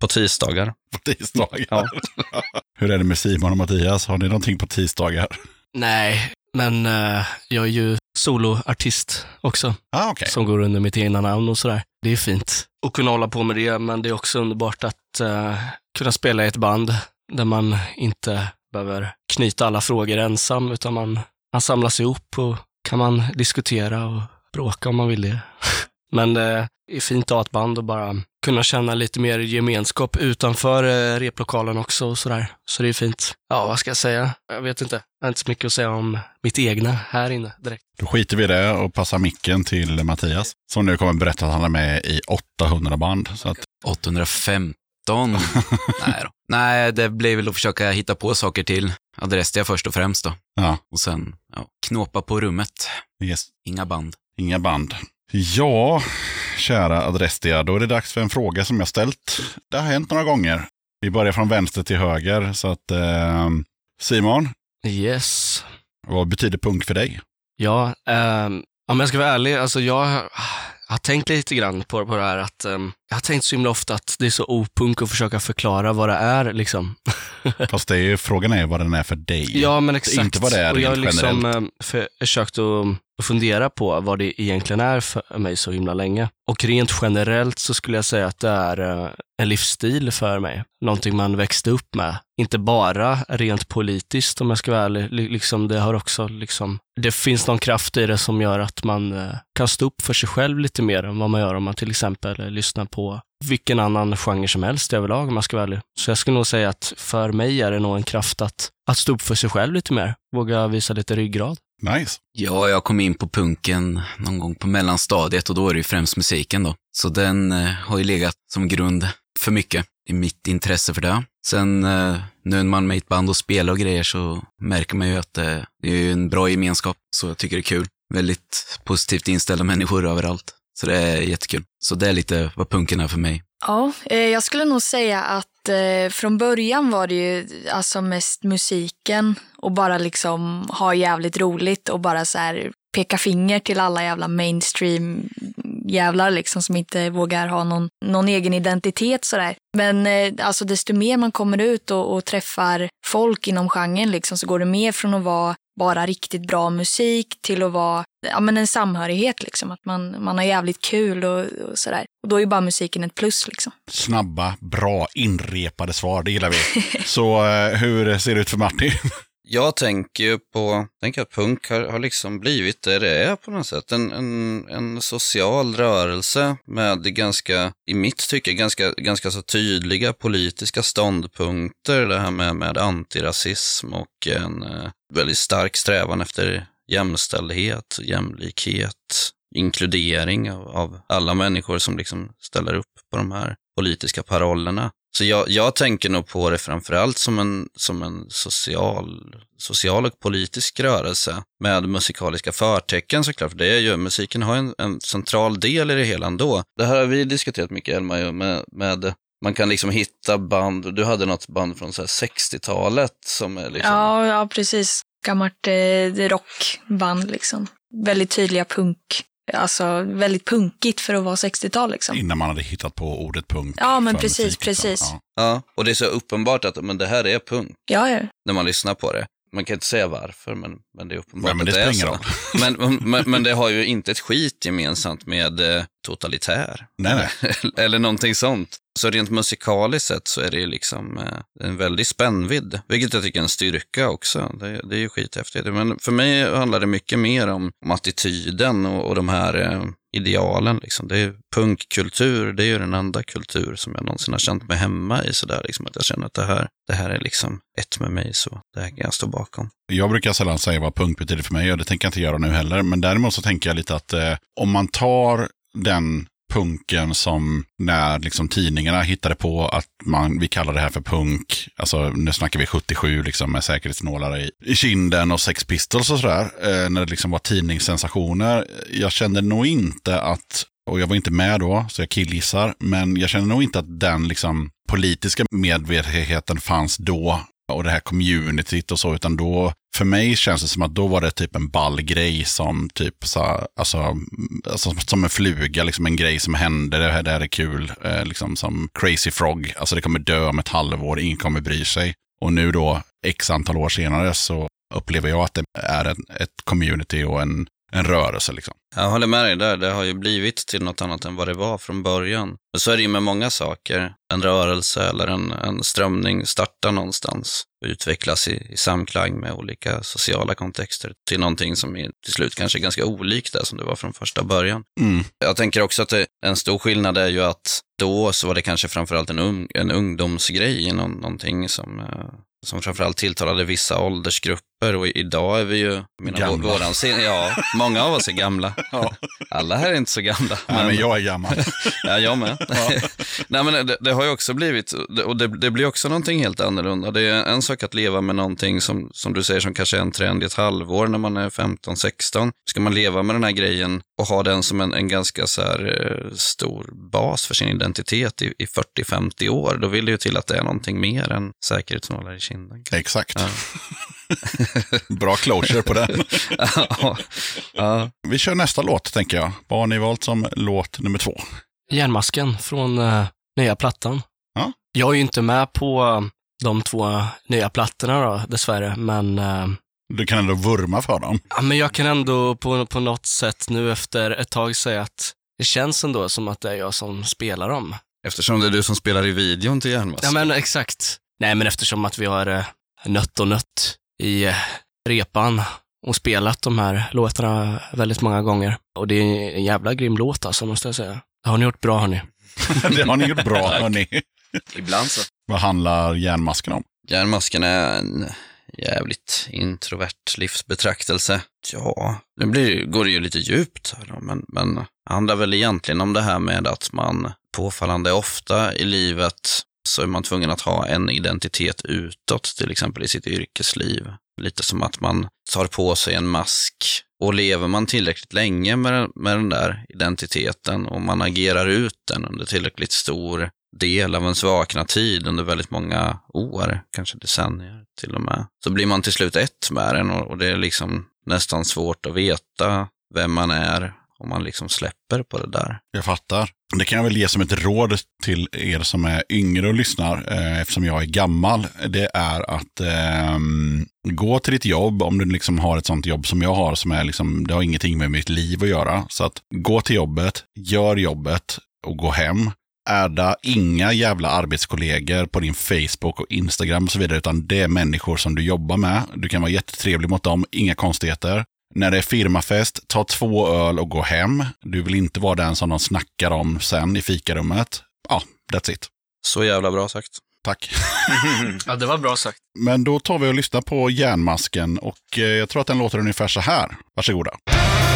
På tisdagar. på tisdagar. Ja. Hur är det med Simon och Mattias? Har ni någonting på tisdagar? Nej, men eh, jag är ju soloartist också, Ah, okej. som går under mitt egna namn och sådär. Det är fint att kunna hålla på med det, men det är också underbart att eh, kunna spela i ett band där man inte behöver knyta alla frågor ensam, utan man, man samlas ihop och kan man diskutera och bråka om man vill det. Men det är fint att ha ett band och bara kunna känna lite mer gemenskap utanför eh, replokalen också och sådär. Så det är fint. Ja, vad ska jag säga? Jag vet inte. Jag har inte så mycket att säga om mitt egna här inne direkt. Då skiter vi i det och passar micken till Mattias. Som nu kommer berätta att han är med i 800 band. Så att, 815? Nej då. Nej, det blir väl att försöka hitta på saker till Adrestia först och främst då. ja, Och sen ja, knåpa på rummet. yes. Inga band. Inga band. Ja, kära Adrestia, då är det dags för en fråga som jag ställt. Det har hänt några gånger. Vi börjar från vänster till höger. Så att eh, Simon, Yes. vad betyder punk för dig? Ja, ehm, om jag ska vara ärlig, alltså jag har- har tänkt lite grann på, på det här att ehm, jag har tänkt så himla ofta att det är så opunk att försöka förklara vad det är. Liksom. Fast det är, ju- frågan är vad den är för dig. Ja, men exakt. Inte vad det är och jag har liksom generellt. eh, för, försökt att, och fundera på vad det egentligen är för mig så himla länge. Och rent generellt så skulle jag säga att det är eh, en livsstil för mig. Någonting man växte upp med. Inte bara rent politiskt om jag ska vara ärlig. Liksom, det har också liksom, det finns någon kraft i det som gör att man eh, kan stå upp för sig själv lite mer än vad man gör om man till exempel lyssnar på vilken annan genre som helst överlag om man ska vara ärlig. Så jag skulle nog säga att för mig är det nog en kraft att, att stå upp för sig själv lite mer. Våga visa lite ryggrad. Nice. Ja, jag kom in på punken någon gång på mellanstadiet och då är det ju främst musiken då. Så den eh, har ju legat som grund för mycket i mitt intresse för det. Sen eh, nu när man är med i ett band och spelar och grejer så märker man ju att eh, det är ju en bra gemenskap, så jag tycker det är kul. Väldigt positivt inställda människor överallt. Så det är jättekul. Så det är lite vad punken är för mig. Ja, eh, jag skulle nog säga att eh, från början var det ju alltså mest musiken och bara liksom ha jävligt roligt och bara så här peka finger till alla jävla mainstream jävlar liksom som inte vågar ha någon, någon egen identitet sådär. Men eh, alltså desto mer man kommer ut och, och träffar folk inom genren liksom så går det mer från att vara bara riktigt bra musik till att vara ja, men en samhörighet liksom. Att man, man har jävligt kul och, och sådär. Och då är ju bara musiken ett plus liksom. Snabba, bra, inrepade svar. Det gillar vi. Så eh, hur ser det ut för Martin? Jag tänker ju på, tänker att punk har, har liksom blivit det det är på något sätt. En, en, en social rörelse med ganska, i mitt tycke, ganska, ganska så tydliga politiska ståndpunkter. Det här med, med antirasism och en eh, väldigt stark strävan efter jämställdhet, jämlikhet, inkludering av, av alla människor som liksom ställer upp på de här politiska parollerna. Så jag, jag tänker nog på det framförallt som en, som en social, social och politisk rörelse med musikaliska förtecken såklart. För det är ju, musiken har en, en central del i det hela ändå. Det här har vi diskuterat mycket, Elma, med, med man kan liksom hitta band, du hade något band från så här 60-talet som är liksom... Ja, ja precis. Gammalt eh, rockband liksom. Väldigt tydliga punk. Alltså väldigt punkigt för att vara 60-tal liksom. Innan man hade hittat på ordet punk. Ja, men precis, musik, precis. Ja. Ja, och det är så uppenbart att men det här är punk Ja, ja. när man lyssnar på det. Man kan inte säga varför, men, men det är uppenbart Nej, men att det det är spelar så. Men, men, men det har ju inte ett skit gemensamt med eh, totalitär. Nej, Eller någonting sånt. Så rent musikaliskt sett så är det ju liksom eh, en väldig spännvidd, vilket jag tycker är en styrka också. Det, det är ju skithäftigt. Men för mig handlar det mycket mer om, om attityden och, och de här eh, idealen. Liksom. Det är punkkultur, det är ju den enda kultur som jag någonsin har känt mig hemma i. Sådär, liksom, att jag känner att det här, det här är liksom ett med mig, så det här kan jag stå bakom. Jag brukar sällan säga vad punk betyder för mig och det tänker jag inte göra nu heller. Men däremot så tänker jag lite att eh, om man tar den punken som när liksom tidningarna hittade på att man, vi kallar det här för punk. Alltså nu snackar vi 77 liksom med säkerhetsnålar i, i kinden och Sex Pistols och sådär. Eh, när det liksom var tidningssensationer. Jag kände nog inte att, och jag var inte med då så jag killgissar, men jag kände nog inte att den liksom politiska medvetenheten fanns då och det här communityt och så, utan då, för mig känns det som att då var det typ en ball grej som typ så, alltså, alltså som en fluga, liksom en grej som hände, det här, det här är kul, eh, liksom som Crazy Frog, alltså det kommer dö om ett halvår, ingen kommer bry sig. Och nu då, x antal år senare, så upplever jag att det är en, ett community och en, en rörelse liksom. Jag håller med dig där. Det har ju blivit till något annat än vad det var från början. Men så är det ju med många saker. En rörelse eller en, en strömning startar någonstans och utvecklas i, i samklang med olika sociala kontexter till någonting som är, till slut kanske är ganska olikt det som det var från första början. Mm. Jag tänker också att det, en stor skillnad är ju att då så var det kanske framförallt en, ung, en ungdomsgrej, någon, någonting som, eh, som framförallt tilltalade vissa åldersgrupper och idag är vi ju, mina, Gamla. vå- våran, ja, många av oss är gamla. Ja. Alla här är inte så gamla. Nej, men jag är gammal. Ja, jag med. Nej, men det, det har ju också blivit, och det, det blir också någonting helt annorlunda. Det är en sak att leva med någonting som, som du säger som kanske är en trend i ett halvår när man är 15-16. Ska man leva med den här grejen och ha den som en, en ganska så här, eh, stor bas för sin identitet i, i 40-50 år, då vill det ju till att det är någonting mer än säkerhetsnålar i kinden. Exakt. Ja. Bra closure på den. ja, ja. Vi kör nästa låt, tänker jag. Vad har ni valt som låt nummer två? Järnmasken från eh, nya plattan. Ja. Jag är ju inte med på eh, de två nya plattorna då, dessvärre, men, eh, Du kan ändå vurma för dem. ja, men jag kan ändå på, på något sätt nu efter ett tag säga att det känns ändå som att det är jag som spelar dem. Eftersom det är du som spelar i videon till Järnmask. Ja, men exakt. Nej, men eftersom att vi har eh, nött och nött i eh, repan och spelat de här låtarna väldigt många gånger. Och det är en jävla grym låt alltså, måste jag säga. Det har ni gjort bra, hörni. det har ni gjort bra, hörni. Ibland så. Vad handlar järnmasken om? Järnmasken är en jävligt introvert livsbetraktelse. Ja, det blir, går det ju lite djupt här då, men, men det handlar väl egentligen om det här med att man påfallande ofta i livet så är man tvungen att ha en identitet utåt, till exempel i sitt yrkesliv. Lite som att man tar på sig en mask. Och lever man tillräckligt länge med, med den där identiteten och man agerar ut den under tillräckligt stor del av ens vakna tid under väldigt många år, kanske decennier till och med, så blir man till slut ett med den och, och det är liksom nästan svårt att veta vem man är om man liksom släpper på det där. Jag fattar. Det kan jag väl ge som ett råd till er som är yngre och lyssnar, eh, eftersom jag är gammal. Det är att eh, gå till ditt jobb, om du liksom har ett sånt jobb som jag har, som är liksom, det har ingenting med mitt liv att göra. Så att gå till jobbet, gör jobbet och gå hem. Adda inga jävla arbetskollegor på din Facebook och Instagram och så vidare, utan det är människor som du jobbar med. Du kan vara jättetrevlig mot dem, inga konstigheter. När det är firmafest, ta två öl och gå hem. Du vill inte vara den som de snackar om sen i fikarummet. Ja, that's it. Så jävla bra sagt. Tack. Ja, det var bra sagt. Men då tar vi och lyssnar på järnmasken och eh, jag tror att den låter ungefär så här. Varsågoda. Förtärade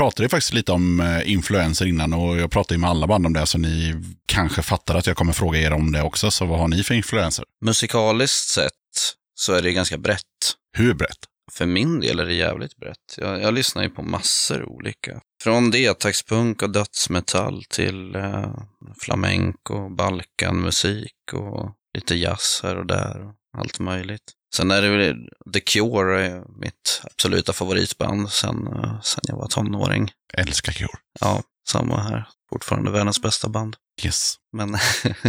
pratade faktiskt lite om eh, influenser innan och jag pratade med alla band om det, så ni kanske fattar att jag kommer fråga er om det också. Så vad har ni för influenser? Musikaliskt sett så är det ganska brett. Hur brett? För min del är det jävligt brett. Jag, jag lyssnar ju på massor olika. Från detaxpunk och dödsmetall till eh, flamenco, balkanmusik och lite jazz här och där. Och allt möjligt. Sen är det väl The Cure, är mitt absoluta favoritband sen, eh, sen jag var tonåring. Älskar Cure. Ja, samma här. Fortfarande världens bästa band. Yes. Men,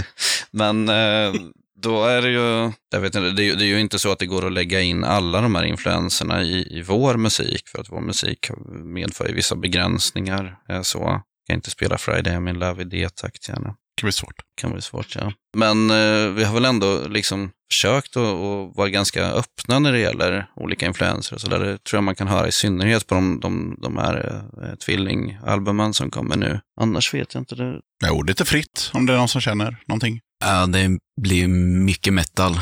men eh, då är det ju, jag vet inte, det är, ju- det är ju inte så att det går att lägga in alla de här influenserna i, i vår musik, för att vår musik medför ju vissa begränsningar. Eh, Så jag kan inte spela Friday I'm in love i D-takt gärna. Det kan bli svårt. kan bli svårt, ja. Men eh, vi har väl ändå liksom försökt att, att vara ganska öppna när det gäller olika influenser och så där. Det tror jag man kan höra i synnerhet på de, de, de här eh, tvillingalbumen som kommer nu. Annars vet jag inte. Det, Jo, lite fritt om det är någon som känner någonting. Ja, det blir mycket metal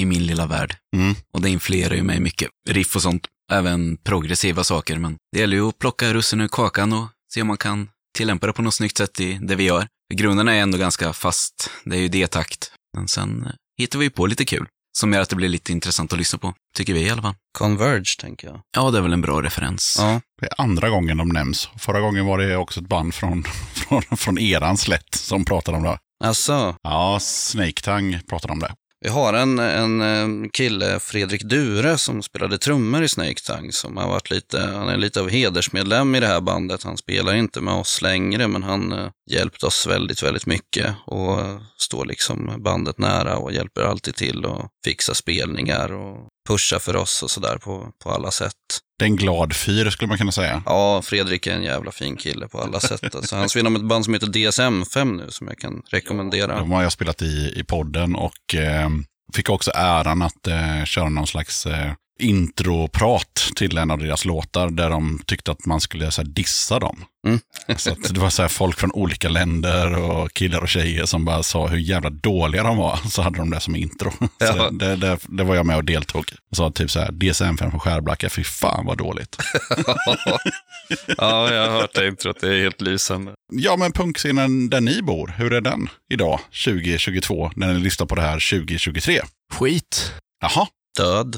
i min lilla värld. Mm. Och det influerar ju mig mycket. Riff och sånt. Även progressiva saker. Men det gäller ju att plocka russinen ur kakan och se om man kan tillämpa det på något snyggt sätt i det vi gör. Grunden är ändå ganska fast. Det är ju D-takt. Men sen eh, hittar vi på lite kul. Som gör att det blir lite intressant att lyssna på. Tycker vi i alla fall. Converge, tänker jag. Ja, det är väl en bra referens. Ja, Det är andra gången de nämns. Förra gången var det också ett band från, från, från eran slätt som pratade om det. alltså. Ja, Snake Tang pratade om det. Vi har en, en eh, kille, Fredrik Dure, som spelade trummor i Snake Tang. som har varit lite, han är lite av hedersmedlem i det här bandet. Han spelar inte med oss längre, men han eh, hjälpt oss väldigt, väldigt mycket och står liksom bandet nära och hjälper alltid till och fixa spelningar och pusha för oss och sådär på, på alla sätt. Det är en glad fyr skulle man kunna säga. Ja, Fredrik är en jävla fin kille på alla sätt. Alltså, han spelar med ett band som heter DSM-5 nu, som jag kan rekommendera. De har jag spelat i, i podden och eh, fick också äran att eh, köra någon slags eh, introprat till en av deras låtar där de tyckte att man skulle så här, dissa dem. Mm. Så att det var så här, folk från olika länder och killar och tjejer som bara sa hur jävla dåliga de var. Så hade de det som intro. Ja. Så det, det, det var jag med och deltog. Och sa typ så här, DSM-5 från Skärblacka, fy fan vad dåligt. ja, jag har hört det introt. Det är helt lysande. Ja, men punkscenen där ni bor, hur är den idag, 2022, när ni lyssnar på det här 2023? Skit. Jaha, Död.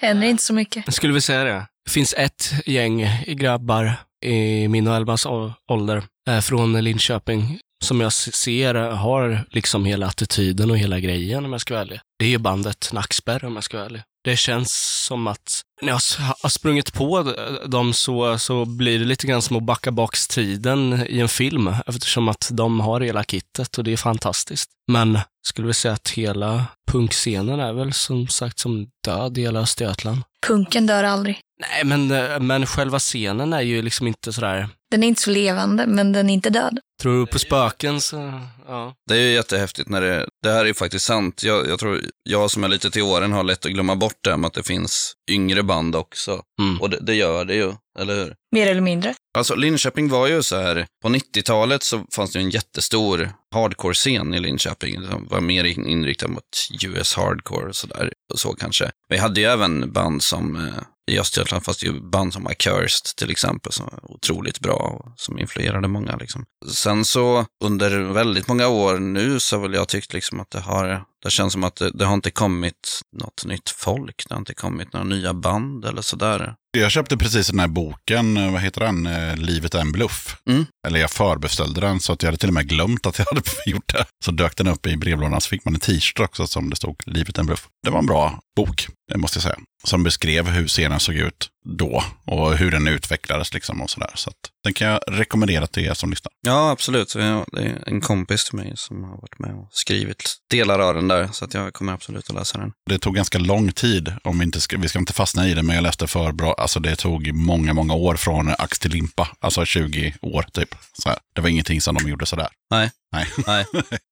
Händer inte så mycket. Jag skulle väl säga det. Det finns ett gäng grabbar i min och Elmas ålder eh, från Linköping som jag ser har liksom hela attityden och hela grejen om jag ska vara ärlig. Det är ju bandet Nackspärr om jag ska vara ärlig. Det känns som att när jag har sprungit på dem så, så blir det lite grann som att backa baks tiden i en film eftersom att de har hela kittet och det är fantastiskt. Men skulle vi säga att hela punkscenen är väl som sagt som död i hela Östergötland. Punken dör aldrig. Nej, men, eh, men själva scenen är ju liksom inte sådär... Den är inte så levande, men den är inte död. Tror du på spöken så, ja. Det är ju jättehäftigt när det, det här är ju faktiskt sant. Jag, jag tror, jag som är lite till åren har lätt att glömma bort det här med att det finns yngre band också. Mm. Och det, det gör det ju, eller hur? Mer eller mindre. Alltså Linköping var ju så här, på 90-talet så fanns det ju en jättestor hardcore-scen i Linköping. som var mer in- inriktad mot US hardcore och sådär. Och så kanske. Vi hade ju även band som, eh, i Östergötland fanns det ju band som Accursed till exempel, som var otroligt bra och som influerade många. Liksom. Sen så under väldigt många år nu så har väl jag tyckt liksom att det har, det känns som att det, det har inte kommit något nytt folk. Det har inte kommit några nya band eller sådär jag köpte precis den här boken, eh, vad heter den, Eh, Livet är en bluff. Mm. Eller jag förbeställde den så att jag hade till och med glömt att jag hade gjort det. Så dök den upp i brevlådan så fick man en t-shirt också som det stod Livet är en bluff. Det var en bra bok, det måste jag säga. Som beskrev hur scenen såg ut då och hur den utvecklades liksom och sådär. Så att den kan jag rekommendera till er som lyssnar. Ja, absolut. Det är en kompis till mig som har varit med och skrivit delar av den där, så att jag kommer absolut att läsa den. Det tog ganska lång tid, om vi, inte ska, vi ska inte fastna i det, men jag läste för bra. Alltså det tog många, många år från ax till limpa. Alltså 20 år typ. Så här. Det var ingenting som de gjorde sådär. Nej, Nej. Nej.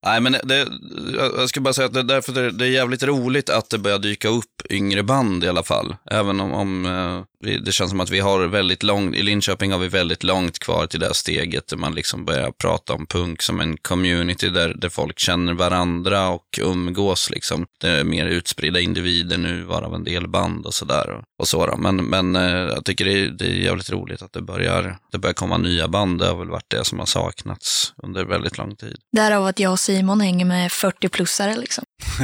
Nej, men det, jag ska bara säga att det, är därför det, det är jävligt roligt att det börjar dyka upp yngre band i alla fall. Även om, om eh, vi, det känns som att vi har väldigt långt, i Linköping har vi väldigt långt kvar till det här steget där man liksom börjar prata om punk som en community där, där folk känner varandra och umgås liksom. Det är mer utspridda individer nu, varav en del band och sådär. Och, och så då. Men, men eh, jag tycker det är, det är jävligt roligt att det börjar, det börjar komma nya band. Det har väl varit det som har saknats under väldigt lång tid. Därav att jag och Simon hänger med 40-plussare liksom.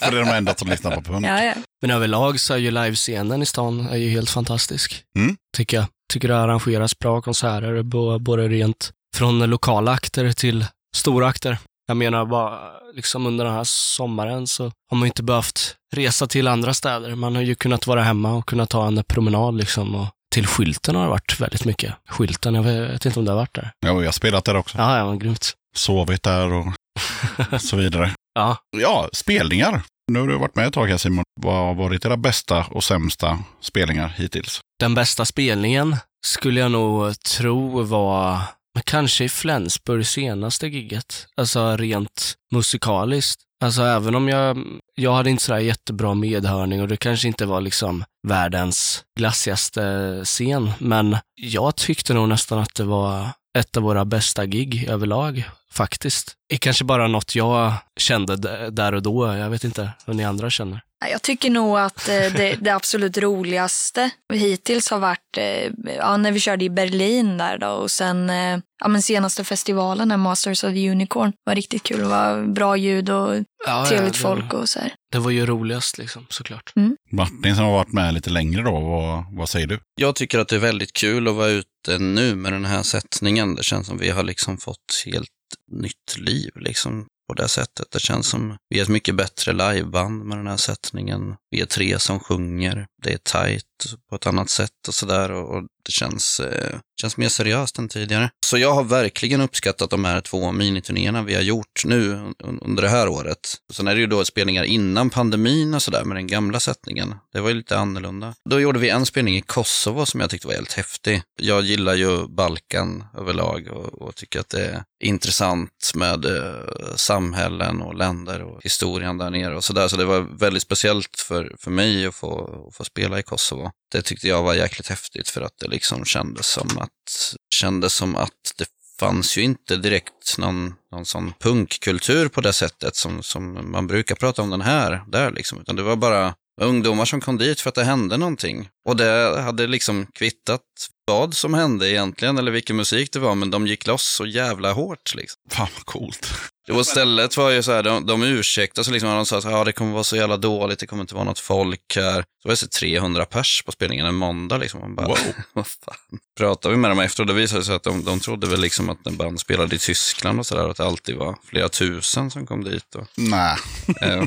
För det är de enda som lyssnar på punk. Ja, ja. Men överlag så är ju livescenen i stan är ju helt fantastisk. Mm. Tycker jag. Tycker det arrangeras bra konserter, både rent från lokala akter till stora akter. Jag menar bara, liksom under den här sommaren så har man ju inte behövt resa till andra städer. Man har ju kunnat vara hemma och kunnat ta en promenad liksom. Och till skylten har det varit väldigt mycket. Skylten, jag vet inte om det har varit där. Ja, och jag har spelat där också. Ja, ja, men grymt. Sovit där och så vidare. Ja, Ja, spelningar. Nu har du varit med ett tag här Simon. Vad har varit era bästa och sämsta spelningar hittills? Den bästa spelningen skulle jag nog tro var kanske i Flensburg senaste gigget. Alltså rent musikaliskt. Alltså även om jag, jag hade inte sådär jättebra medhörning och det kanske inte var liksom världens glassigaste scen, men jag tyckte nog nästan att det var ett av våra bästa gig överlag, faktiskt. Det är kanske bara något jag kände där och då. Jag vet inte hur ni andra känner. Ja, Jag tycker nog att eh, det, det absolut roligaste hittills har varit eh, ja, när vi körde i Berlin där då och sen eh, ja, men senaste festivalen, där Masters of Unicorn, var riktigt kul. Det var bra ljud och Ja, trevligt det, folk och så här. Det var ju roligast liksom, såklart. Martin som har varit med lite längre då, vad, vad säger du? Jag tycker att det är väldigt kul att vara ute nu med den här sättningen. Det känns som vi har liksom fått helt nytt liv liksom på det sättet. Det känns som vi är ett mycket bättre liveband med den här sättningen. Vi är tre som sjunger. Det är tajt på ett annat sätt och sådär och och det känns, eh, känns mer seriöst än tidigare. Så jag har verkligen uppskattat de här två miniturnéerna vi har gjort nu under det här året. Sen är det ju då spelningar innan pandemin och sådär med den gamla sättningen. Det var ju lite annorlunda. Då gjorde vi en spelning i Kosovo som jag tyckte var helt häftig. Jag gillar ju Balkan överlag och, och tycker att det är intressant med eh, samhällen och länder och historien där nere och sådär. Så det var väldigt speciellt för, för mig att få, att få spela i Kosovo. Det tyckte jag var jäkligt häftigt för att det liksom kändes som att, kändes som att det fanns ju inte direkt någon, någon sån punkkultur på det sättet som, som man brukar prata om den här, där liksom. Utan det var bara ungdomar som kom dit för att det hände någonting. Och det hade liksom kvittat vad som hände egentligen, eller vilken musik det var, men de gick loss så jävla hårt liksom. Fan vad coolt. Och stället var ju så här, de, de ursäktade sig liksom, de sa att ja, det kommer vara så jävla dåligt, det kommer inte vara något folk här. Så var det så 300 pers på spelningen en måndag liksom. Man bara, Wow. vad fan. Pratade vi med dem efter och det visade sig att de, de trodde väl liksom att en band spelade i Tyskland och sådär, att det alltid var flera tusen som kom dit. Och, Nej. eh,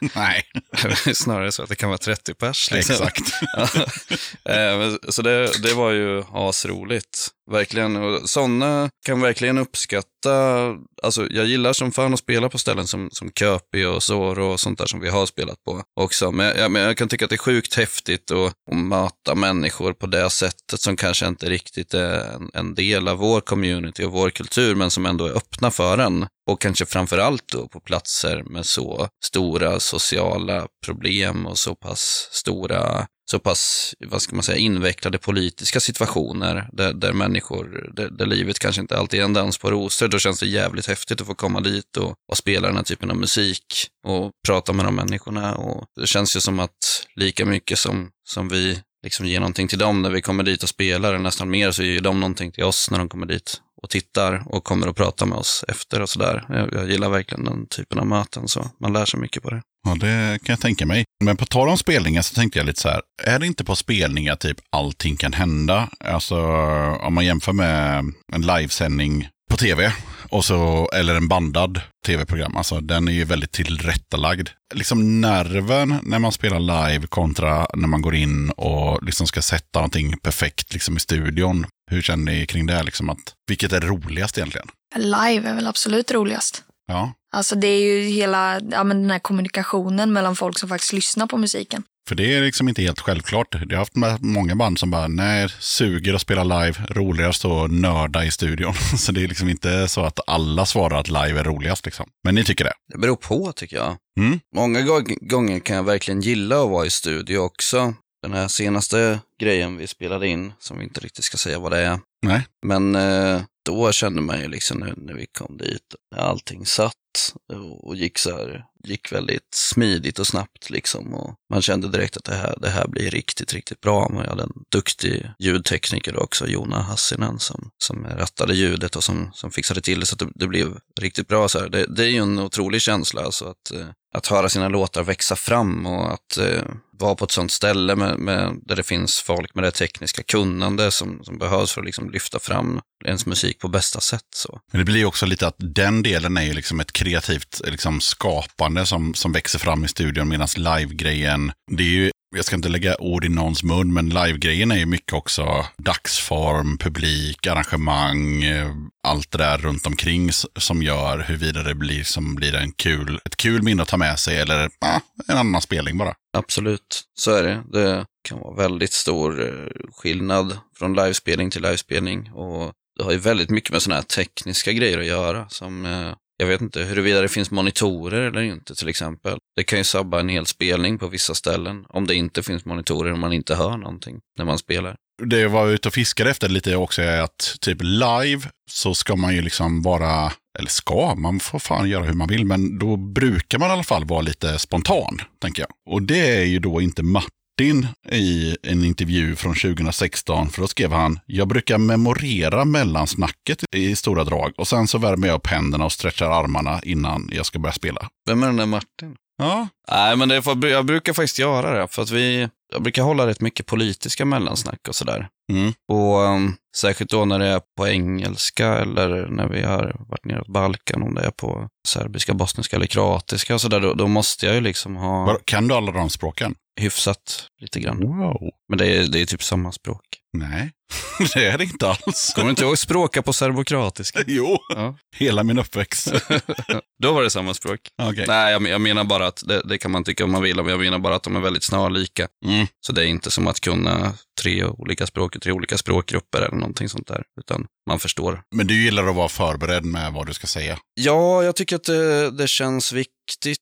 Nej, snarare så att det kan vara 30 pers. Liksom. exakt. Ja. Eh, Så det, det var ju asroligt. Verkligen. Och sådana kan verkligen uppskatta. Alltså, jag gillar som fan att spela på ställen som, som Köpi och Zorro och sånt där som vi har spelat på också. Men jag, men jag kan tycka att det är sjukt häftigt att, att möta människor på det sättet som kanske inte riktigt är en, en del av vår community och vår kultur, men som ändå är öppna för en. Och kanske framför allt då på platser med så stora sociala problem och så pass stora så pass, vad ska man säga, invecklade politiska situationer där, där människor, där, där livet kanske inte alltid är en dans på rosor, då känns det jävligt häftigt att få komma dit och, och spela den här typen av musik och prata med de människorna. Och det känns ju som att lika mycket som, som vi liksom ger någonting till dem när vi kommer dit och spelar, nästan mer så ger de någonting till oss när de kommer dit och tittar och kommer och pratar med oss efter och sådär. Jag, jag gillar verkligen den typen av möten, så man lär sig mycket på det. Ja, det kan jag tänka mig. Men på tal om spelningar så tänkte jag lite så här. Är det inte på spelningar typ allting kan hända? Alltså om man jämför med en livesändning på tv och så, eller en bandad tv-program. Alltså den är ju väldigt tillrättalagd. Liksom nerven när man spelar live kontra när man går in och liksom ska sätta någonting perfekt liksom i studion. Hur känner ni kring det? Liksom att, vilket är roligast egentligen? Live är väl absolut roligast. Ja, Alltså det är ju hela ja, men den här kommunikationen mellan folk som faktiskt lyssnar på musiken. För det är liksom inte helt självklart. Jag har haft med många band som bara, nej, suger att spela live, roligare att nörda i studion. Så det är liksom inte så att alla svarar att live är roligast liksom. Men ni tycker det? Det beror på tycker jag. Mm. Många gång- gånger kan jag verkligen gilla att vara i studio också. Den här senaste grejen vi spelade in, som vi inte riktigt ska säga vad det är. Nej. Men eh, då kände man ju liksom nu när vi kom dit, allting satt och gick så här, gick väldigt smidigt och snabbt liksom. Och man kände direkt att det här, det här blir riktigt, riktigt bra. Man hade en duktig ljudtekniker också, Jona Hassinen, som, som rattade ljudet och som, som fixade till det så att det, det blev riktigt bra. Så här. Det, det är ju en otrolig känsla alltså att, eh, att höra sina låtar växa fram och att eh, vara på ett sånt ställe med, med, där det finns folk med det tekniska kunnande som, som behövs för att liksom lyfta fram ens musik på bästa sätt. Så. Men det blir också lite att den delen är ju liksom ett kreativt liksom skapande som, som växer fram i studion medan live-grejen, det är ju jag ska inte lägga ord i någons mun, men live-grejen är ju mycket också dagsform, publik, arrangemang, eh, allt det där runt omkring som gör huruvida det blir, som blir en kul, ett kul minne att ta med sig eller ah, en annan spelning bara. Absolut, så är det. Det kan vara väldigt stor eh, skillnad från livespelning till livespelning. Och det har ju väldigt mycket med sådana här tekniska grejer att göra. Som, eh, jag vet inte huruvida det finns monitorer eller inte till exempel. Det kan ju sabba en hel spelning på vissa ställen. Om det inte finns monitorer och man inte hör någonting när man spelar. Det jag var ute och fiskade efter lite också är att typ live så ska man ju liksom vara, eller ska, man får fan göra hur man vill, men då brukar man i alla fall vara lite spontan, tänker jag. Och det är ju då inte Martin i en intervju från 2016, för då skrev han, jag brukar memorera mellansnacket i stora drag och sen så värmer jag upp händerna och stretchar armarna innan jag ska börja spela. Vem är den där Martin? Ja, Nej, men det för, jag brukar faktiskt göra det. För att vi, jag brukar hålla rätt mycket politiska mellansnack och sådär. mm. Och um, särskilt då när det är på engelska eller när vi har varit nere på Balkan, om det är på serbiska, bosniska eller kroatiska och sådär, då, då måste jag ju liksom ha Kan du alla de språken? Hyfsat lite grann. Wow. Men det är, det är typ samma språk. Nej, det är det inte alls. Kommer du inte ihåg språka på serbokratiska? Jo, Ja. hela min uppväxt. Då var det samma språk. Okej. Nej, jag, jag menar bara att, det, det kan man tycka om man vill, men jag menar bara att de är väldigt snarlika. Mm. Så det är inte som att kunna tre olika språk, tre olika språkgrupper eller någonting sånt där, utan man förstår. Men du gillar att vara förberedd med vad du ska säga. Ja, jag tycker att det, det känns viktigt.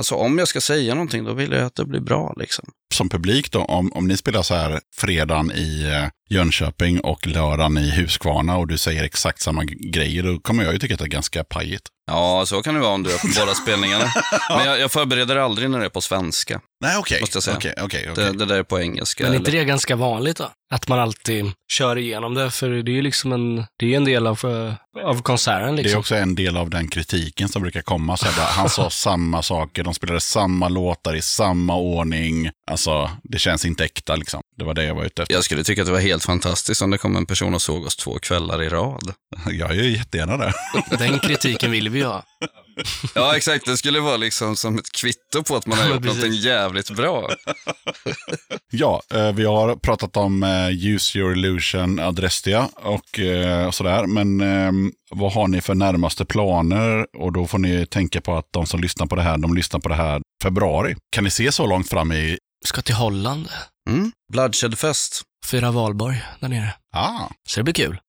Alltså om jag ska säga någonting, då vill jag att det blir bra liksom. Som publik då, om, om ni spelar så här fredagen i eh, Jönköping och lördagen i Huskvarna och du säger exakt samma grejer, då kommer jag ju tycka att det är ganska pajigt. Ja, så kan det vara om du är på båda spelningarna. Men jag, jag förbereder aldrig när det är på svenska. Nej, okej. Säga. Okej, okej, okej. Det, det där är på engelska. Men är inte det ganska vanligt då? Att man alltid kör igenom det, för det är ju liksom en, det är en del av, eh, av konserten Det är liksom. också en del av den kritiken som brukar komma. Så här, bara, han sa samma saker, de spelade samma låtar i samma ordning. Alltså, det känns inte äkta liksom. Det var det jag var ute efter. Jag skulle tycka att det var helt fantastiskt om det kom en person och såg oss två kvällar i rad. Jag gör jättegärna det. Den kritiken vill vi ha. Ja, exakt. Det skulle vara liksom som ett kvitto på att man har Ja, gjort precis. någonting jävligt bra. Ja, eh, vi har pratat om eh, Use Your Illusion, Adrestia och eh, sådär. Men eh, vad har ni för närmaste planer? Och då får ni tänka på att de som lyssnar på det här, de lyssnar på det här februari. Kan ni se så långt fram i... Ska till Holland, Mm. Bloodshed Fest. Fira valborg där nere. Ah, Så det blir kul.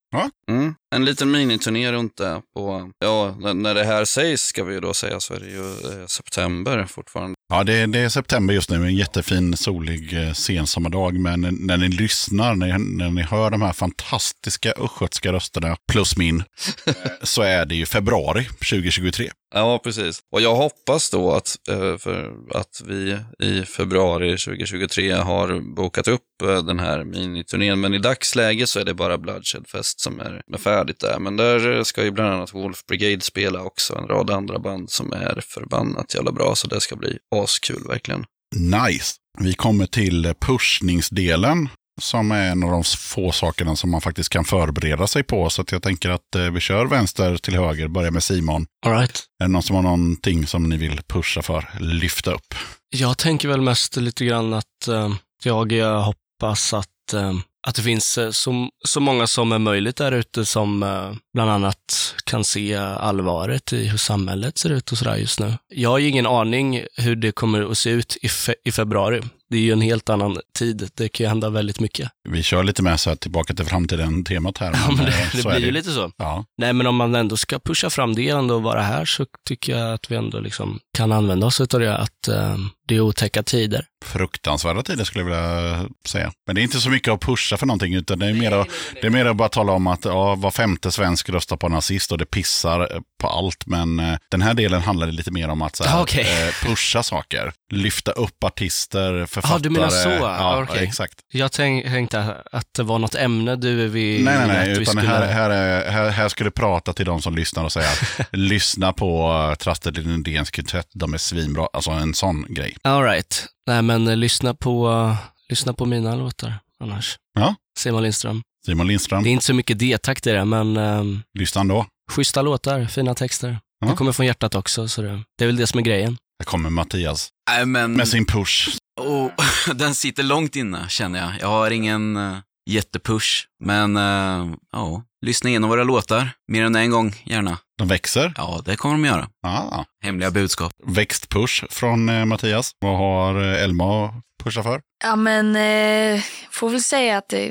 Mm. En liten miniturné runt det. På, ja, när- det här sägs ska vi ju då säga så är det ju eh, september fortfarande. ja, det, det är september just nu, en jättefin solig eh, sensommardag. Men när ni lyssnar, när, när ni hör de här fantastiska östgötska rösterna plus min, så är det ju februari 2023. Ja, precis. Och jag hoppas då att, eh, för att vi i februari 2023 har bokat upp den här miniturnén. Men i dagsläget så är det bara Bloodshed Fest som är, är färdigt där. Men där ska ju bland annat Wolf Brigade spela också. En rad andra band som är förbannat jävla bra. Så det ska bli askul verkligen. Nice. Vi kommer till pushningsdelen som är en av de få sakerna som man faktiskt kan förbereda sig på. Så att jag tänker att eh, vi kör vänster till höger, börjar med Simon. All right. Är det någon som har någonting som ni vill pusha för, lyfta upp? Jag tänker väl mest lite grann att eh, jag hoppas att, eh, att det finns eh, så, så många som är möjligt där ute som eh, bland annat kan se allvaret i hur samhället ser ut och sådär just nu. Jag har ju ingen aning hur det kommer att se ut i, fe, i februari, det är ju en helt annan tid. Det kan ju hända väldigt mycket. Vi kör lite med så här tillbaka till framtiden-temat här. Ja, men det, eh, det så är blir ju lite så. Ja, Nej, men om man ändå ska pusha fram det ändå och vara här så tycker jag att vi ändå liksom kan använda oss av det, att eh, det är otäcka tider. fruktansvärda tider skulle jag vilja säga. Men det är inte så mycket att pusha för någonting, utan det är mer, att, det är mer att bara tala om att ja, var femte svensk röstar på nazist och det pissar eh, på allt. Men eh, den här delen handlar lite mer om att så här, Ah, okej. eh, pusha saker. Lyfta upp artister, författare. du menar så? Ja, Okej. exakt. Jag tänk, tänkte att det var något ämne du vill Nej, nej, nej, att vi utan skulle... här, här, är, här, här ska du prata till de som lyssnar och säga att lyssna på uh, Traste Lindéns kvintett, de är svinbra. Alltså en sån grej. All right. Nej, men eh, lyssna på, eh, lyssna på mina låtar annars. Ja. Simon Lindström. Simon Lindström, Det är inte så mycket D-takt i det, men um, lyssna ändå. schyssta låtar, fina texter. Ja. Det kommer från hjärtat också, så det, det är väl det som är grejen. Här kommer Mattias men... med sin push. Oh, den sitter långt inne känner jag. Jag har ingen uh, jättepush, men uh, ja, lyssna igenom våra låtar mer än en gång gärna. De växer. Ja, det kommer de göra. Ah. Hemliga budskap. Växtpush från eh, Mattias. Vad har eh, Elma att pusha för? Ja, men eh, får väl säga att eh,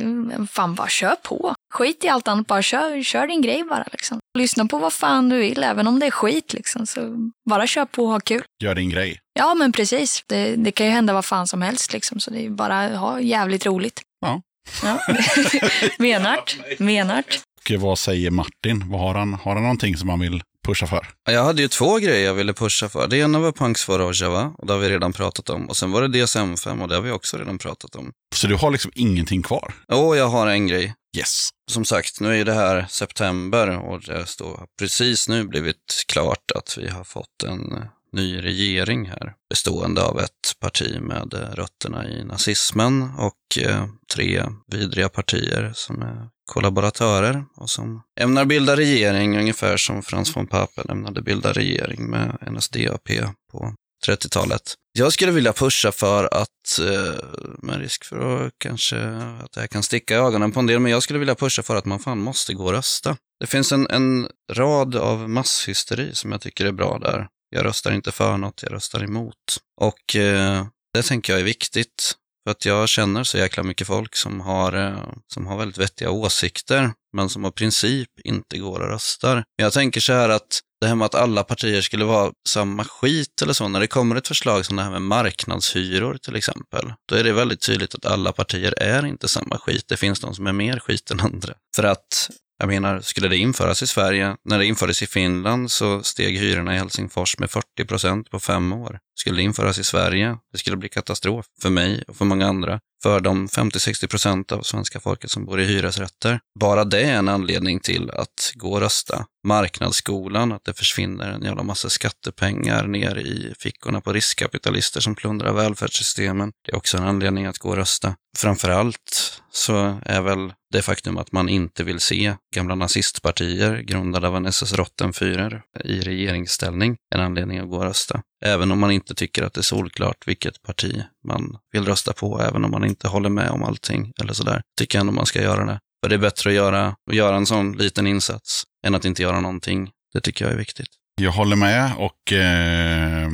fan bara kör på. Skit i allt annat, bara kör, kör din grej bara liksom. Lyssna på vad fan du vill, även om det är skit liksom. Så bara kör på och ha kul. Gör din grej. Ja, men precis. Det, det kan ju hända vad fan som helst liksom, så det är bara att ha jävligt roligt. Ja. Ja. Menart. Menart. Och vad säger Martin? Vad har, han? har han någonting som han vill pusha för? Jag hade ju två grejer jag ville pusha för. Det ena var Punks for Rojava, och det har vi redan pratat om. Och sen var det DSM-5 och det har vi också redan pratat om. Så du har liksom ingenting kvar? Och jag har en grej. Yes. Som sagt, nu är det här september och det står precis nu blivit klart att vi har fått en eh, ny regering här bestående av ett parti med eh, rötterna i nazismen och eh, tre vidriga partier som är kollaboratörer och som ämnar bilda regering ungefär som Frans von Papen ämnade bilda regering med NSDAP på 30-talet. Jag skulle vilja pusha för att, eh, med risk för att kanske att det här kan sticka i ögonen på en del, men jag skulle vilja pusha för att man fan måste gå och rösta. Det finns en, en rad av masshysteri som jag tycker är bra där. Jag röstar inte för något, jag röstar emot. Och eh, det tänker jag är viktigt. För att jag känner så jäkla mycket folk som har, eh, som har väldigt vettiga åsikter, men som av princip inte går och röstar. Men jag tänker så här att det här med att alla partier skulle vara samma skit eller så, när det kommer ett förslag som det här med marknadshyror till exempel, då är det väldigt tydligt att alla partier är inte samma skit. Det finns de som är mer skit än andra. För att jag menar, skulle det införas i Sverige, när det infördes i Finland så steg hyrorna i Helsingfors med 40 procent på fem år. Skulle det införas i Sverige, det skulle bli katastrof för mig och för många andra. För de 50-60 procent av svenska folket som bor i hyresrätter. Bara det är en anledning till att gå och rösta. Marknadsskolan, att det försvinner en jävla massa skattepengar ner i fickorna på riskkapitalister som plundrar välfärdssystemen. Det är också en anledning att gå och rösta. Framförallt så är väl det faktum att man inte vill se gamla nazistpartier grundade av en SS Rottenführer i regeringsställning en anledning att gå och rösta. Även om man inte tycker att det är solklart vilket parti man vill rösta på, även om man inte håller med om allting eller sådär, tycker jag ändå man ska göra det. För det är bättre att göra, att göra en sån liten insats än att inte göra någonting. Det tycker jag är viktigt. Jag håller med och eh,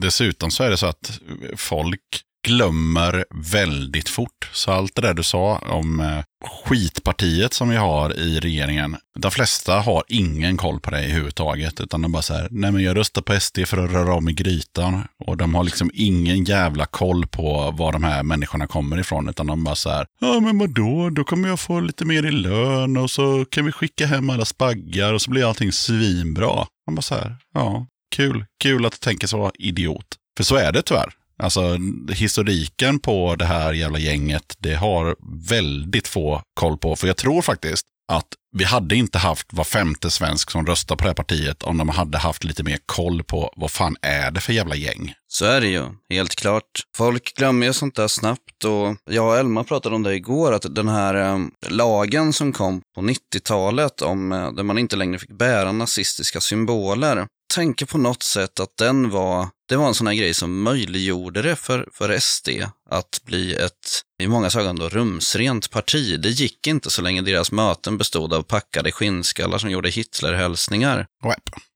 dessutom så är det så att folk glömmer väldigt fort. Så allt det där du sa om eh, skitpartiet som vi har i regeringen. De flesta har ingen koll på det överhuvudtaget. Utan de bara så här, nej men jag röstar på SD för att röra om i grytan. Och de har liksom ingen jävla koll på var de här människorna kommer ifrån. Utan de bara så här, ja men vadå, då kommer jag få lite mer i lön och så kan vi skicka hem alla spaggar och så blir allting svinbra. Man bara så här, ja, kul, kul att du tänker så, idiot. För så är det tyvärr. Alltså historiken på det här jävla gänget, det har väldigt få koll på. För jag tror faktiskt att vi hade inte haft var femte svensk som röstar på det här partiet om de hade haft lite mer koll på vad fan är det för jävla gäng. Så är det ju, helt klart. Folk glömmer ju sånt där snabbt och jag och Elma pratade om det igår, att den här eh, lagen som kom på 90-talet om eh, där man inte längre fick bära nazistiska symboler, tänker på något sätt att den var, det var en sån här grej som möjliggjorde det för, för SD att bli ett, i många ögon då, rumsrent parti. Det gick inte så länge deras möten bestod av packade skinnskallar som gjorde Hitlerhälsningar.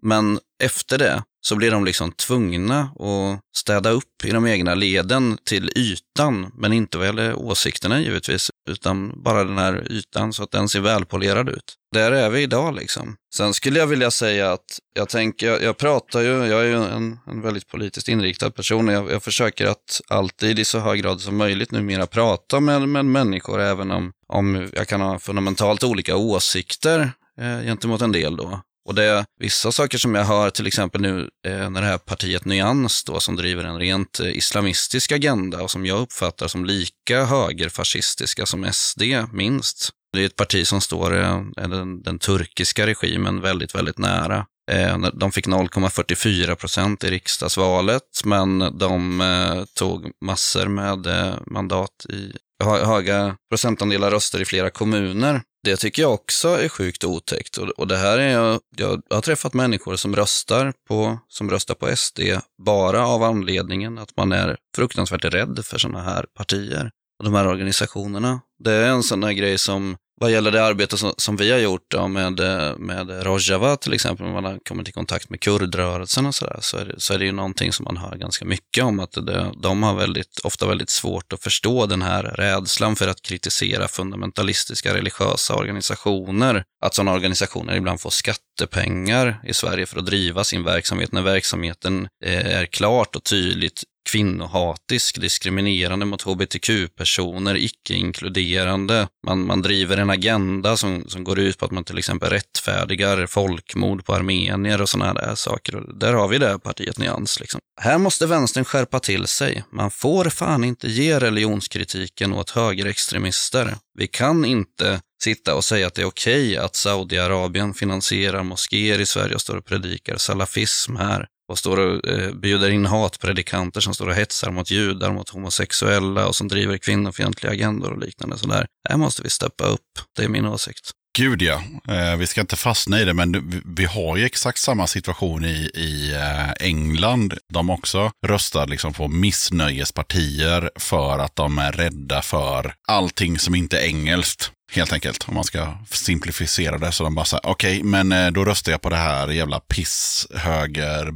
Men efter det så blir de liksom tvungna att städa upp i de egna leden till ytan, men inte vad gäller åsikterna givetvis, utan bara den här ytan så att den ser välpolerad ut. Där är vi idag liksom. Sen skulle jag vilja säga att jag tänker, jag, jag pratar ju, jag är ju en, en väldigt politiskt inriktad person och jag, jag försöker att alltid i så hög grad som möjligt numera prata med, med människor, även om, om jag kan ha fundamentalt olika åsikter eh, gentemot en del då. Och det är vissa saker som jag hör, till exempel nu eh, när det här partiet Nyans då, som driver en rent eh, islamistisk agenda och som jag uppfattar som lika högerfascistiska som SD, minst. Det är ett parti som står eh, den, den turkiska regimen väldigt, väldigt nära. Eh, De fick 0,44 procent i riksdagsvalet, men de eh, tog massor med eh, mandat i höga procentandelar röster i flera kommuner. Det tycker jag också är sjukt otäckt. Och, och det här är jag, jag har träffat människor som röstar på, som röstar på SD bara av anledningen att man är fruktansvärt rädd för sådana här partier och de här organisationerna. Det är en sån här grej som, vad gäller det arbete som, som vi har gjort då med, med Rojava till exempel, när man har kommit i kontakt med kurdrörelsen och sådär, så, är det, så är det ju någonting som man hör ganska mycket om, att det, de har väldigt, ofta väldigt svårt att förstå den här rädslan för att kritisera fundamentalistiska religiösa organisationer. Att sådana organisationer ibland får skattepengar i Sverige för att driva sin verksamhet när verksamheten eh, är klart och tydligt kvinnohatisk, diskriminerande mot hbtq-personer, icke-inkluderande. Man, man driver en agenda som, som går ut på att man till exempel rättfärdigar folkmord på armenier och sådana där saker. Och där har vi det här partiet Nyans. Liksom. Här måste vänstern skärpa till sig. Man får fan inte ge religionskritiken åt högerextremister. Vi kan inte sitta och säga att det är okej att Saudiarabien finansierar moskéer i Sverige och står och predikar salafism här och står och eh, bjuder in hatpredikanter som står och hetsar mot judar, mot homosexuella och som driver kvinnofientliga agendor och liknande. Så där. Här måste vi steppa upp. Det är min åsikt. Gud ja, eh, vi ska inte fastna i det, men vi- har ju exakt samma situation i, i eh, England. De också röstar liksom på missnöjespartier för att de är rädda för allting som inte är engelskt. Helt enkelt, om man ska simplificera det. Så de bara säger, okej, men eh, då röstar jag på det här jävla piss höger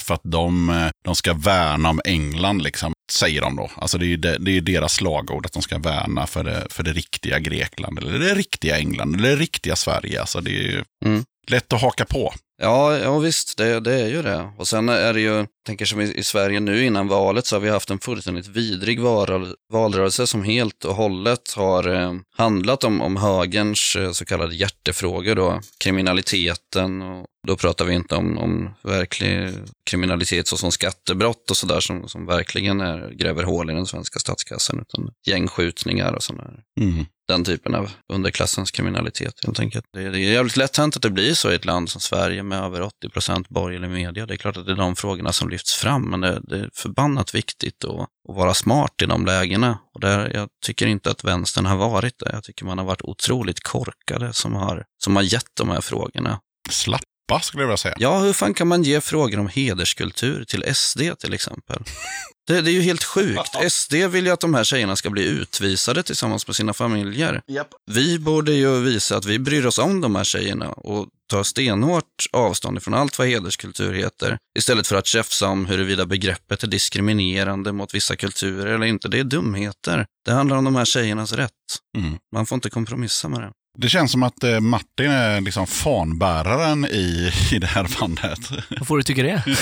för att de, eh, de ska värna om England, liksom, säger de då. Alltså det är ju det, det är deras slagord, att de ska värna för det, för det riktiga Grekland, eller det riktiga England, eller det riktiga Sverige. Alltså det är ju Mm. lätt att haka på. Ja, ja visst, det, det är ju det. Och sen är det ju, tänker som i, i Sverige nu innan valet så har vi haft en fullständigt vidrig valrörelse, valrörelse som helt och hållet har eh, handlat om, om högerns eh, så kallade hjärtefrågor då, kriminaliteten och då pratar vi inte om, om verklig kriminalitet såsom skattebrott och sådär som, som verkligen är, gräver hål i den svenska statskassan utan gängskjutningar och sådana Mm. den typen av underklassens kriminalitet helt enkelt. Det är, det är jävligt lätt hänt att det blir så i ett land som Sverige med över 80 procent borgerlig media. Det är klart att det är de frågorna som lyfts fram, men det, det är förbannat viktigt att, att vara smart i de lägena. Och där, jag tycker inte att vänstern har varit det. Jag tycker man har varit otroligt korkade som har, som har gett de här frågorna. Slappa skulle jag vilja säga. Ja, hur fan kan man ge frågor om hederskultur till SD till exempel? Det, det är ju helt sjukt. SD vill ju att de här tjejerna ska bli utvisade tillsammans med sina familjer. Vi borde ju visa att vi bryr oss om de här tjejerna och ta stenhårt avstånd från allt vad hederskultur heter. Istället för att tjafsa om huruvida begreppet är diskriminerande mot vissa kulturer eller inte. Det är dumheter. Det handlar om de här tjejernas rätt. Mm. Man får inte kompromissa med det. Det känns som att eh, Martin är liksom fanbäraren i, i det här bandet. Vad får du tycka det?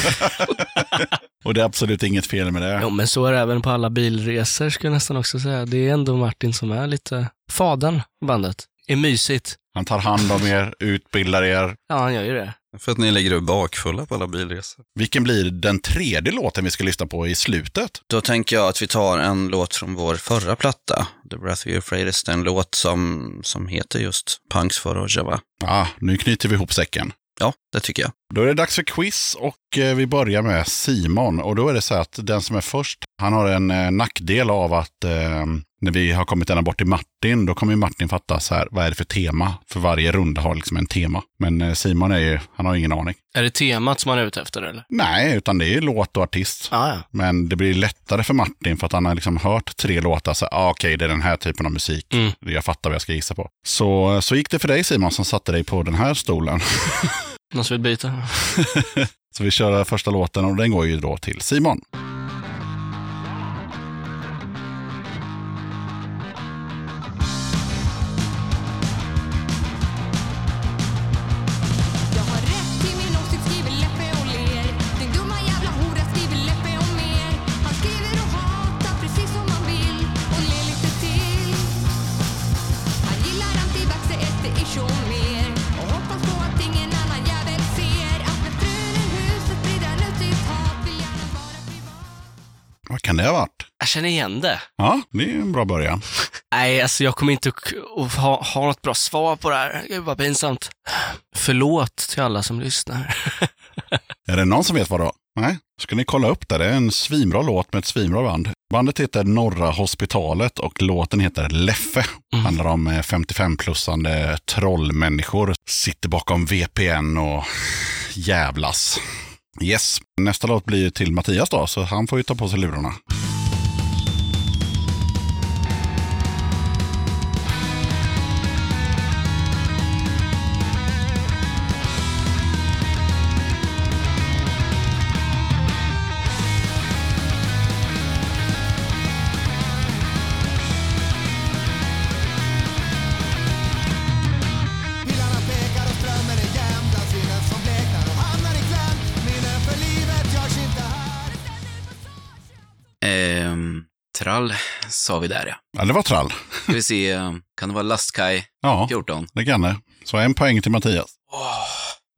Och det är absolut inget fel med det. Jo, men så är det även på alla bilresor skulle jag nästan också säga. Det är ändå Martin som är lite fadern i bandet. är mysigt. Han tar hand om er, utbildar er. Ja, han gör ju det. För att ni ligger bakfulla på alla bilresor. Vilken blir den tredje låten vi ska lyssna på i slutet? Då tänker jag att vi tar en låt från vår förra platta, The Breath of Your Afraidest, en låt som, som heter just Punks for Rojava. Ah, nu knyter vi ihop säcken. Ja, det tycker jag. Då är det dags för quiz och eh, vi börjar med Simon. Och då är det så att den som är först, han har en eh, nackdel av att eh, när vi har kommit ända bort till Martin, då kommer Martin fatta så här, vad är det för tema? För varje runda har liksom en tema. Men eh, Simon är ju, han har ingen aning. Är det temat som han är ute efter eller? Nej, utan det är ju låt och artist. Ja, ja. Men det blir lättare för Martin för att han har liksom hört tre låtar. Så, ah, okej, det är den här typen av musik. Mm. Jag fattar vad jag ska gissa på. Så, så gick det för dig Simon som satte dig på den här stolen. Någon som vill byta? Så vi kör första låten och den går ju då till Simon. Det ha varit? Jag känner igen det. Ja, det är en bra början. Nej, alltså jag kommer inte att ha, ha något bra svar på det här. Gud vad pinsamt. Förlåt till alla som lyssnar. Är det någon som vet vad då? Nej, ska ni kolla upp det. Det är en svinbra låt med ett svinbra band. Bandet heter Norra Hospitalet och låten heter Leffe. Handlar om eh, 55-plussande trollmänniskor. Sitter bakom VPN och jävlas. Yes, nästa låt blir till Mattias då, så han får ju ta på sig lurarna. Trall sa vi där ja. Ja, det var trall. Ska vi se, eh, kan det vara lastkaj Ja, 14? det kan det. Så en poäng till Mattias.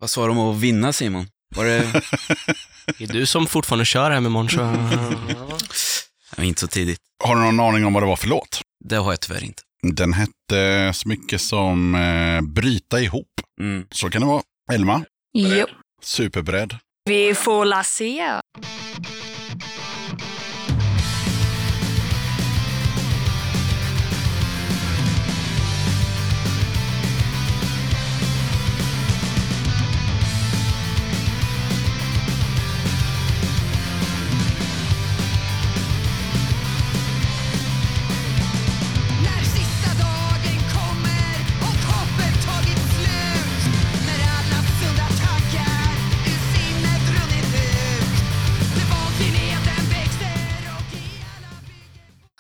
Vad sa de om att vinna Simon? Var det är du som fortfarande kör hem imorgon så... ja, inte så tidigt? Har du någon aning om vad det var för låt? Det har jag tyvärr inte. Den hette så mycket som eh, Bryta ihop. Mm. Så kan det vara. Elma, Jo. superberedd. Vi får la se.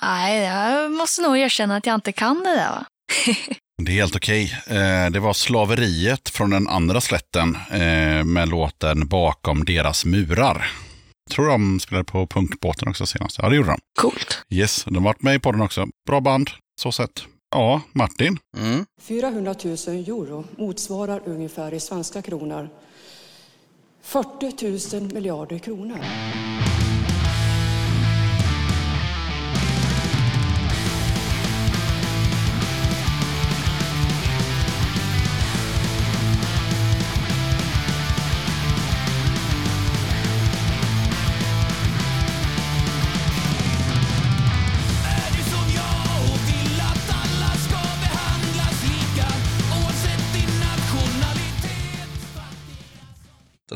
Nej, jag måste nog erkänna att jag inte kan det där. Va? Det är helt okej. Eh, det var Slaveriet från den andra slätten eh, med låten Bakom deras murar. Tror de spelade på Punkbåten också senast. Ja, det gjorde de. Coolt. Yes, de har varit med i podden också. Bra band, så sett. Ja, Martin. Mm. 400 000 euro motsvarar ungefär i svenska kronor 40 000 miljarder kronor.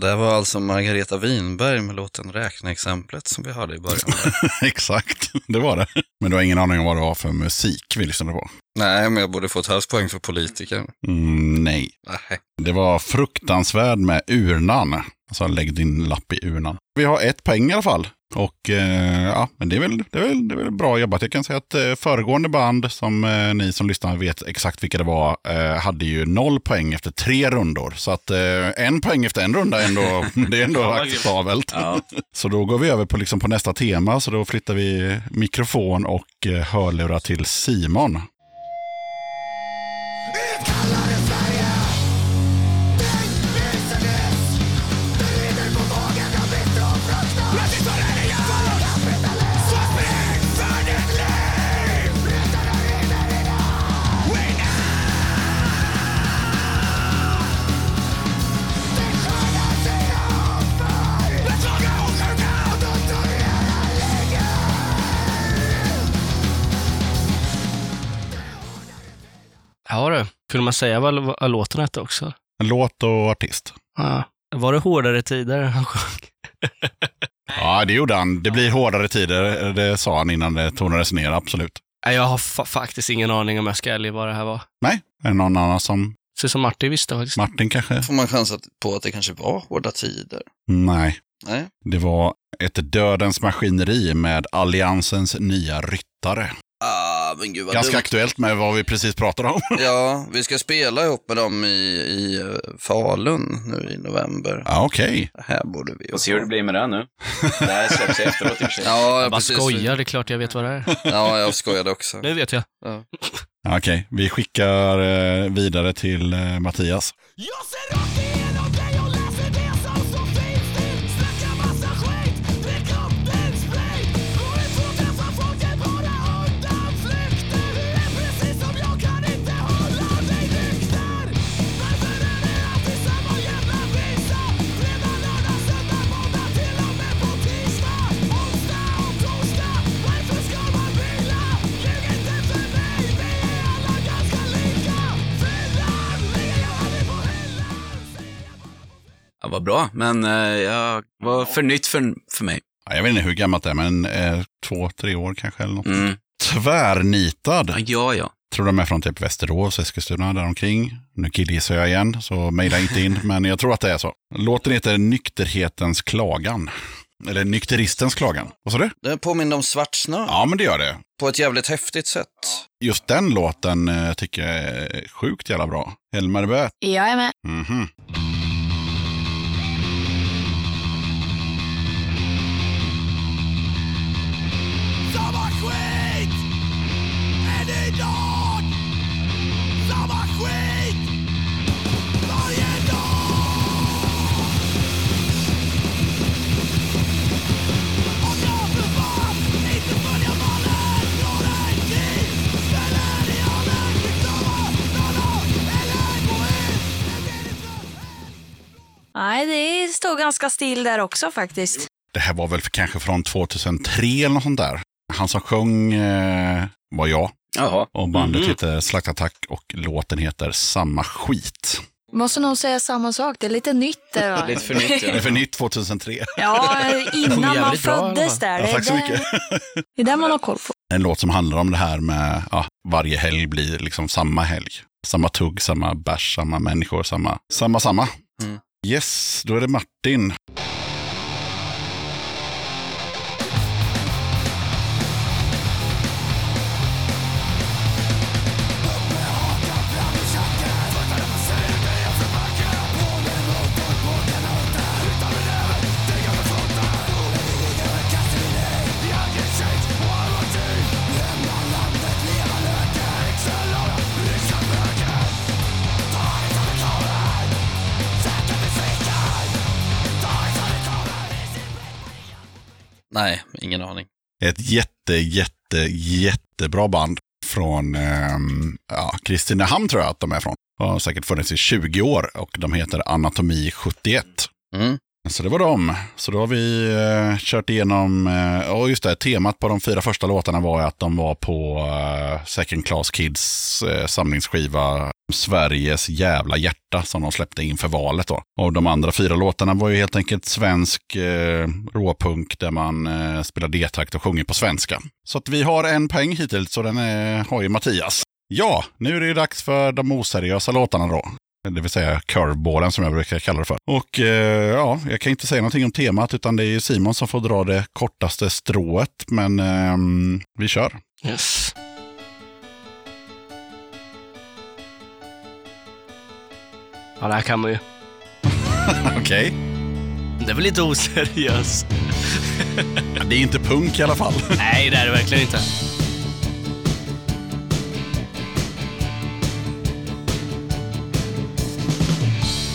Det där var alltså Margareta Winberg med låten Räkneexemplet som vi hörde i början. Exakt, det var det. Men du har ingen aning om vad det var för musik vi lyssnade på? Nej, men jag borde få ett halvt poäng för politiker. Mm, nej. Nej. Det var fruktansvärd med urnan. Alltså lägg din lapp i urnan. Vi har ett poäng i alla fall. Och eh, ja, men det är, väl, det, är väl, det är väl bra jobbat. Jag kan säga att eh, föregående band som eh, ni som lyssnar vet exakt vilka det var, eh, hade ju noll poäng efter tre rundor. Så att eh, en poäng efter en runda, ändå, det är ändå acceptabelt. Så då går vi över på, liksom, på nästa tema. Så då flyttar vi mikrofon och eh, hörlurar till Simon. Ja du, kunde man säga vad, vad låten hette också? En låt och artist. Ja. Var det hårdare tider han sjöng? Ja, det gjorde han. Det blir hårdare tider, det sa han innan det tonades ner, absolut. Jag har fa- faktiskt ingen aning om jag ska ärlig vad det här var. Nej, är det någon annan som Så som Martin visste faktiskt. Martin kanske? Får man chansa på att det kanske var hårda tider? Nej. Nej. Det var ett dödens maskineri med Alliansens nya ryttare. Ah, men gud vad Ganska dumt. aktuellt med vad vi precis pratade om. Ja, vi ska spela ihop med dem i, i eh, Falun nu i november. Ja, okej. Det här borde vi Får se hur det blir med det nu. Det här släpps efteråt i och för sig. Ja, Jag bara precis. skojar, det är klart jag vet vad det är. Ja, jag skojade också. Nu vet jag. Ja, Okej, vi skickar eh, vidare till eh, Mattias. Jag ser rakt bra, men eh, jag var för nytt för, för mig. Ja, jag vet inte hur gammalt det är, men eh, två, tre år kanske eller något. Mm. Tvärnitad. Ja, ja. Tror de är från typ Västerås, Eskilstuna, däromkring. Nu killgissar jag igen, så mejla inte in. men jag tror att det är så. Låten heter Nykterhetens klagan. Eller Nykteristens klagan. Vad sa du? Det påminner om Svart snö Ja, men det gör det. på ett jävligt häftigt sätt. Just den låten eh, tycker jag är sjukt jävla bra. Helmer Böt. Jag är med. Mhm. Samma Nej, det står ganska still där också faktiskt. Det här var väl för, kanske från 2003 eller något sånt där. Han som sjöng eh, var jag. Jaha. Och bandet Mhm. heter Slaktattack och låten heter Samma skit. Måste nog säga samma sak, det är lite nytt där va? Lite för nytt. Det är för nytt 2003. Ja, innan man bra, föddes fall. där. Ja, Det tack så är mycket. det- Det är det man har koll på. En låt som handlar om det här med ja, varje helg blir liksom samma helg. Samma tugg, samma bärs, samma människor, samma, samma, samma. Mm. Yes, då är det Martin. Nej, ingen aning. Ett jätte, jätte, jättebra band från ehm, ja, Kristinehamn tror jag att de är från. Har säkert funnits i 20 år och de heter Anatomi 71. Mm. Så det var dem. Så då har vi eh, kört igenom, eh, och just det, temat på de fyra första låtarna var att de var på eh, Second Class Kids eh, samlingsskiva Sveriges jävla hjärta som de släppte inför valet. Då. Och de andra fyra låtarna var ju helt enkelt svensk eh, råpunk där man eh, spelar D-takt och sjunger på svenska. Så att vi har en poäng hittills och den är, har ju Mattias. Ja, nu är det ju dags för de oseriösa låtarna då. Det vill säga curveballen som jag brukar kalla det för. Och eh, ja, jag kan inte säga någonting om temat utan det är ju Simon som får dra det kortaste strået. Men eh, vi kör. Yes. Ja, det här kan man ju. Okej. Det är väl lite oseriöst? Det är inte punk i alla fall. Nej, det är det verkligen inte.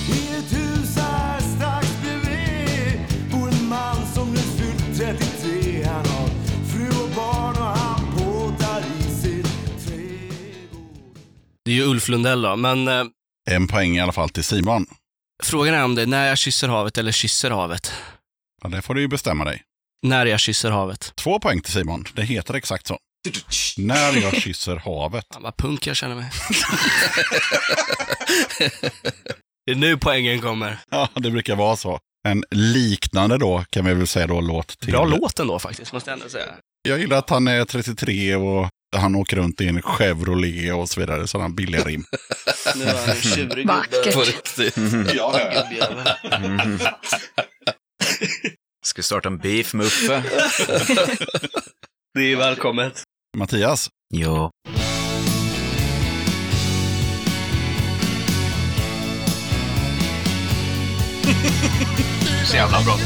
I ett hus här strax bredvid bor en man som nu fyllt 33 Han har fru och barn och han båtar i sin trädgård Det är ju Ulf Lundell då, men eh, En poäng i alla fall till Simon. frågan är om det är när jag kysser havet eller kysser havet. Ja, det får du ju bestämma dig. När jag kysser havet. Två poäng till Simon. Det heter exakt så. När jag kysser havet. Fan, vad punk jag känner mig. det är nu poängen kommer. Ja, det brukar vara så. En liknande då kan vi väl säga då låt till. Bra låt ändå faktiskt, måste jag ändå säga. Jag gillar att han är 33 och han åker runt i en Chevrolet och så vidare. Sådana billiga rim. Nu är han en tjurig Vackert. På riktigt. ja, ja. gubbjävel. Ska vi starta en beef med Uffe? Det är välkommet. Mattias, Ja. så jävla bra.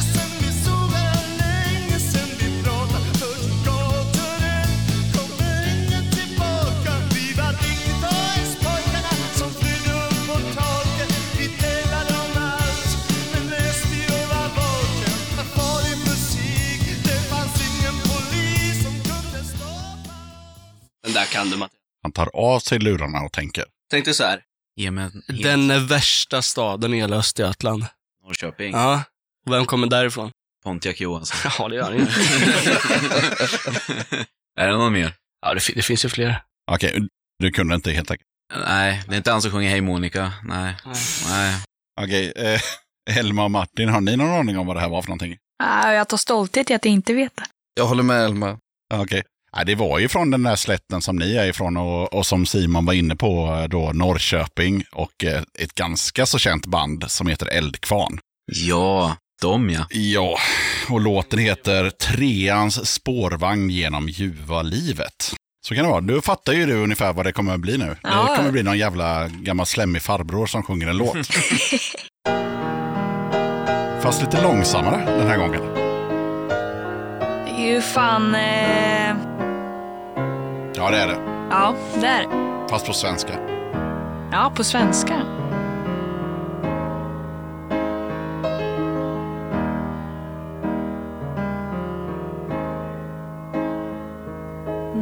Där kan du, Mattias. Han tar av sig lurarna och tänker. Tänk dig så här. Ge mig en. Den värsta staden i hela Östergötland. Norrköping. Ja. Och vem kommer därifrån? Pontiac Johansson. Ja, det gör han ju. är det någon mer? Ja, det, fi- det finns ju fler. Okej, du kunde inte helt enkelt. Nej, det är inte han som sjunger Hej Monica. Nej. Nej. Okej, eh, Elma och Martin, har ni någon aning om vad det här var för någonting? Ah, jag tar stolthet i att inte veta. Jag håller med Elma. Ja, Okej. Nej, det var ju från den där slätten som ni är ifrån och, och som Simon var inne på eh, då, Norrköping och eh, ett ganska så känt band som heter Eldkvarn. Ja, de ja. Ja, och låten heter Treans spårvagn genom ljuva livet. Så kan det vara. Du fattar ju du ungefär vad det kommer att bli nu. Ja. Det kommer bli någon jävla gammal slemmig farbror som sjunger en låt. Fast lite långsammare den här gången. Det är ju fan... Eh... Ja, det är det. Ja, det är det. Fast på svenska. Ja, på svenska.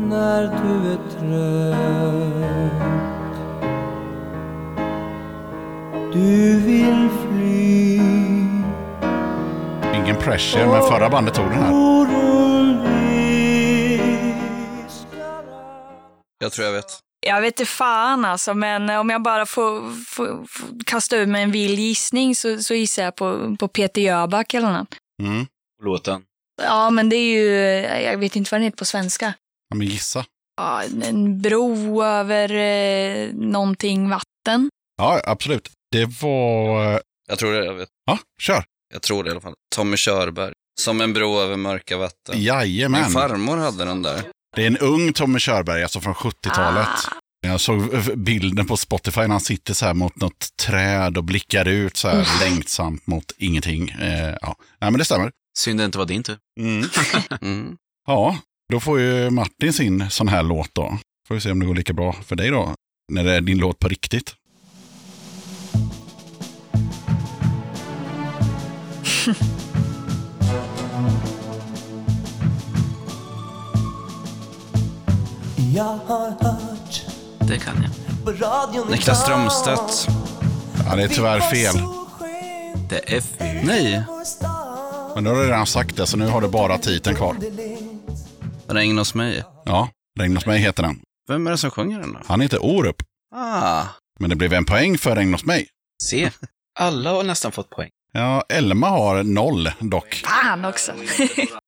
när du är trött Du vill fly Ingen pressure, men förra bandet tog den här. Jag tror jag vet. Jag vet inte fan alltså, men om jag bara får, får, får kasta ur mig en vild gissning så, så gissar jag på, på Peter Jöback eller något. Mm. Låten. Ja, men det är ju, jag vet inte vad den heter på svenska. Ja, men gissa. Ja, en bro över eh, någonting vatten. Ja, absolut. Det var... eh, Jag tror det, jag vet. Ja, kör. Jag tror det i alla fall. Tommy Körberg. Som en bro över mörka vatten. Jajamän. Min farmor hade den där. Det är en ung Tommy Körberg, alltså från 70-talet. Ah. Jag såg bilden på Spotify när han sitter så här mot något träd och blickar ut så här längtsamt mot ingenting. Eh, ja. Nej, men det stämmer. Synd det inte var din tur. Mm. Mm. Ja, då får ju Martin sin sån här låt då. Får vi se om det går lika bra för dig då, när det är din låt på riktigt. Jag har hört Det kan jag. Niklas Strömstedt. Ja, det är tyvärr fel. Det är F. Nej, Men då har du redan sagt det, så nu har du bara titeln kvar. Regn hos mig. Ja, Regn hos mig heter den. Vem är det som sjunger den då? Han heter Orup, Ah, men det blev en poäng för Regn hos mig. Se. Alla har nästan fått poäng. Ja, Elma har noll dock. Fan också.